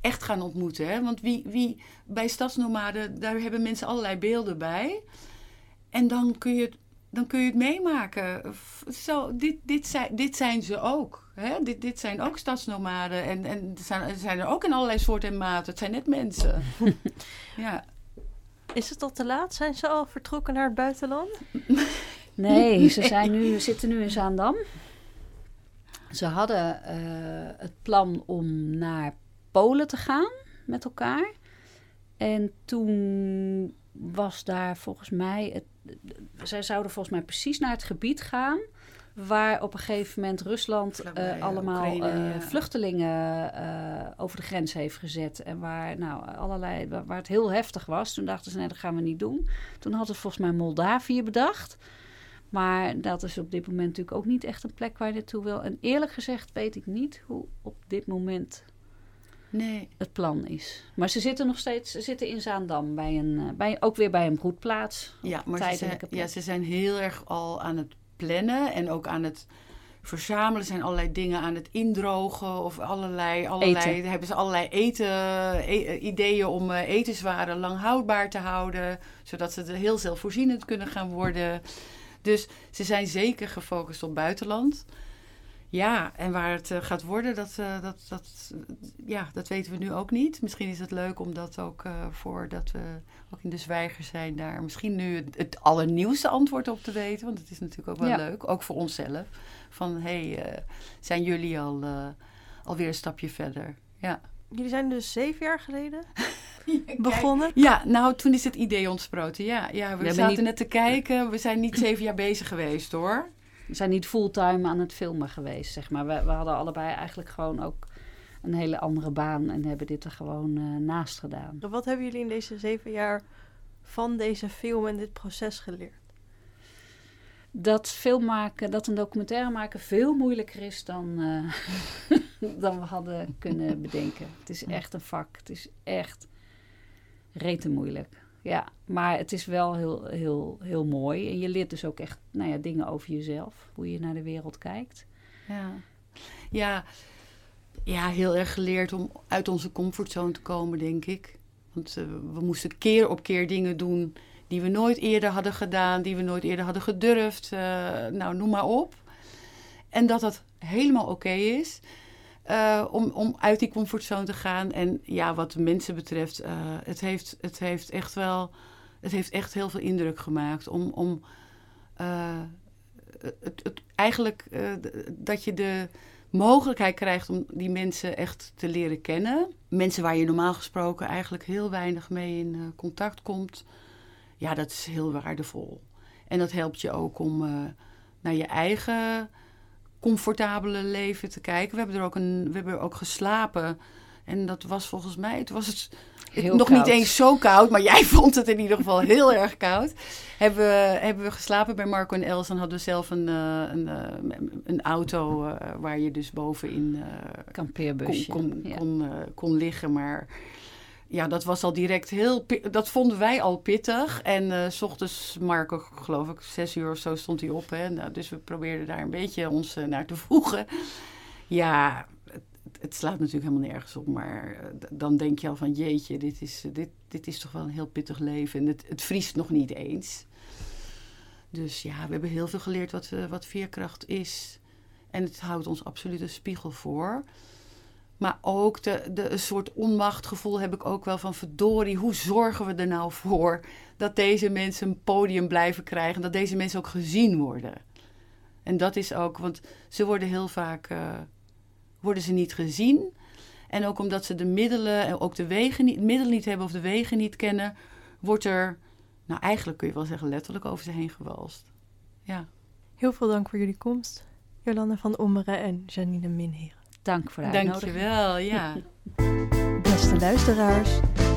echt gaan ontmoeten. Hè? Want wie, wie, bij Stadsnomaden, daar hebben mensen allerlei beelden bij. En dan kun je het, dan kun je het meemaken. Zo, dit, dit, zijn, dit zijn ze ook. Hè? Dit, dit zijn ook stadsnomaden. En, en er zijn, er zijn er ook in allerlei soorten en maten. Het zijn net mensen. <laughs> ja. Is het al te laat? Zijn ze al vertrokken naar het buitenland? <laughs> Nee, ze zijn nu, zitten nu in Zaandam. Ze hadden eh, het plan om naar Polen te gaan met elkaar. En toen was daar volgens mij... Het, zij zouden volgens mij precies naar het gebied gaan... waar op een gegeven moment Rusland eh, eh, allemaal Oekraïne, eh, ja. vluchtelingen over de grens heeft gezet. En waar, nou, allerlei, waar, waar het heel heftig was. Toen dachten ze, nee, dat gaan we niet doen. Toen had het volgens mij Moldavië bedacht. Maar dat is op dit moment natuurlijk ook niet echt een plek waar je naartoe wil. En eerlijk gezegd weet ik niet hoe op dit moment Nee. het plan is. Maar ze zitten nog steeds ze zitten in Zaandam, bij een, eh, bij, ook weer bij een broedplaats. Ja, maar ze zijn, ja, ze zijn heel erg al aan het plannen en ook aan het verzamelen. Er zijn allerlei dingen aan het indrogen of allerlei, allerlei Eten. hebben ze allerlei eten, e- ideeën om eh, etenswaren lang houdbaar te houden, zodat ze er heel zelfvoorzienend kunnen gaan worden. Dus ze zijn zeker gefocust op buitenland. Ja, en waar het eh, gaat worden, dat, eh, dat, dat, ja, dat weten we nu ook niet. Misschien is het leuk om dat ook eh voordat we ook in de zwijger zijn daar misschien nu het, het allernieuwste antwoord op te weten. Want het is natuurlijk ook wel Ja. leuk, ook voor onszelf. Van hé, hey, zijn jullie al uh, alweer een stapje verder? Ja. Jullie zijn dus zeven jaar geleden <laughs> <laughs> begonnen. Ja, nou toen is het idee ontsproten. Ja, ja we, zaten niet- net te kijken. We zijn niet zeven jaar bezig geweest hoor. We zijn niet fulltime aan het filmen geweest, zeg maar. We, we hadden allebei eigenlijk gewoon ook een hele andere baan en hebben dit er gewoon eh, naast gedaan. Wat hebben jullie in deze zeven jaar van deze film en dit proces geleerd? Dat film maken, dat een documentaire maken veel moeilijker is dan, eh, <laughs> dan we hadden kunnen bedenken. Het is echt een vak. Het is echt rete moeilijk. Ja, maar het is wel heel, heel, heel mooi. En je leert dus ook echt nou ja, dingen over jezelf. Hoe je naar de wereld kijkt. Ja. Ja, ja, heel erg geleerd om uit onze comfortzone te komen, denk ik. Want uh, we moesten keer op keer dingen doen die we nooit eerder hadden gedaan, die we nooit eerder hadden gedurfd. Uh, nou, noem maar op. En dat dat helemaal oké is. Uh, om, om uit die comfortzone te gaan. En ja, wat de mensen betreft, uh, het, heeft, het heeft echt wel. Het heeft echt heel veel indruk gemaakt. Om. om uh, het, het, eigenlijk dat je de mogelijkheid krijgt om die mensen echt te leren kennen. Mensen waar je normaal gesproken eigenlijk heel weinig mee in contact komt. Ja, dat is heel waardevol. En dat helpt je ook om naar je eigen comfortabele leven te kijken. We hebben er ook, een, we hebben er ook geslapen. En dat was volgens mij, het was het, het nog koud. niet eens zo koud, maar jij <laughs> vond het in ieder geval heel erg koud. Hebben we, hebben we geslapen bij Marco en Els. Dan hadden we zelf een, uh, een, uh, een auto uh, waar je dus bovenin Kampeerbusje. kon, kon, ja. kon, kon liggen. Maar ja, dat was al direct heel... Dat vonden wij al pittig. En uh, s ochtends, Marco, geloof ik, zes uur of zo stond hij op. Hè? Nou, dus we probeerden daar een beetje ons uh, naar te voegen. Ja, het, het, slaat natuurlijk helemaal nergens op. Maar uh, dan denk je al van, jeetje, dit is, dit, dit is toch wel een heel pittig leven. En het, het vriest nog niet eens. Dus ja, we hebben heel veel geleerd wat, wat veerkracht is. En het houdt ons absoluut een spiegel voor. Maar ook de, de, een soort onmachtgevoel heb ik ook wel van verdorie. Hoe zorgen we er nou voor dat deze mensen een podium blijven krijgen? Dat deze mensen ook gezien worden. En dat is ook, want ze worden heel vaak uh, worden ze niet gezien. En ook omdat ze de middelen en ook de wegen niet, middelen niet hebben of de wegen niet kennen, wordt er, nou eigenlijk kun je wel zeggen, letterlijk over ze heen gewalst. Ja. Heel veel dank voor jullie komst. Jolanda van Ommeren en Janine Minheren. Dank voor de Dankjewel, ja. <laughs> Beste luisteraars,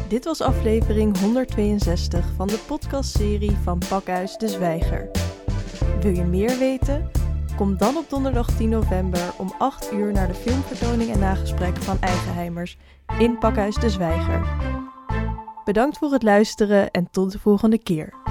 dit was aflevering 162 van de podcastserie van Pakhuis de Zwijger. Wil je meer weten? Kom dan op donderdag 10 november om 8 uur naar de filmvertoning en nagesprek van Eigenheimers in Pakhuis de Zwijger. Bedankt voor het luisteren en tot de volgende keer.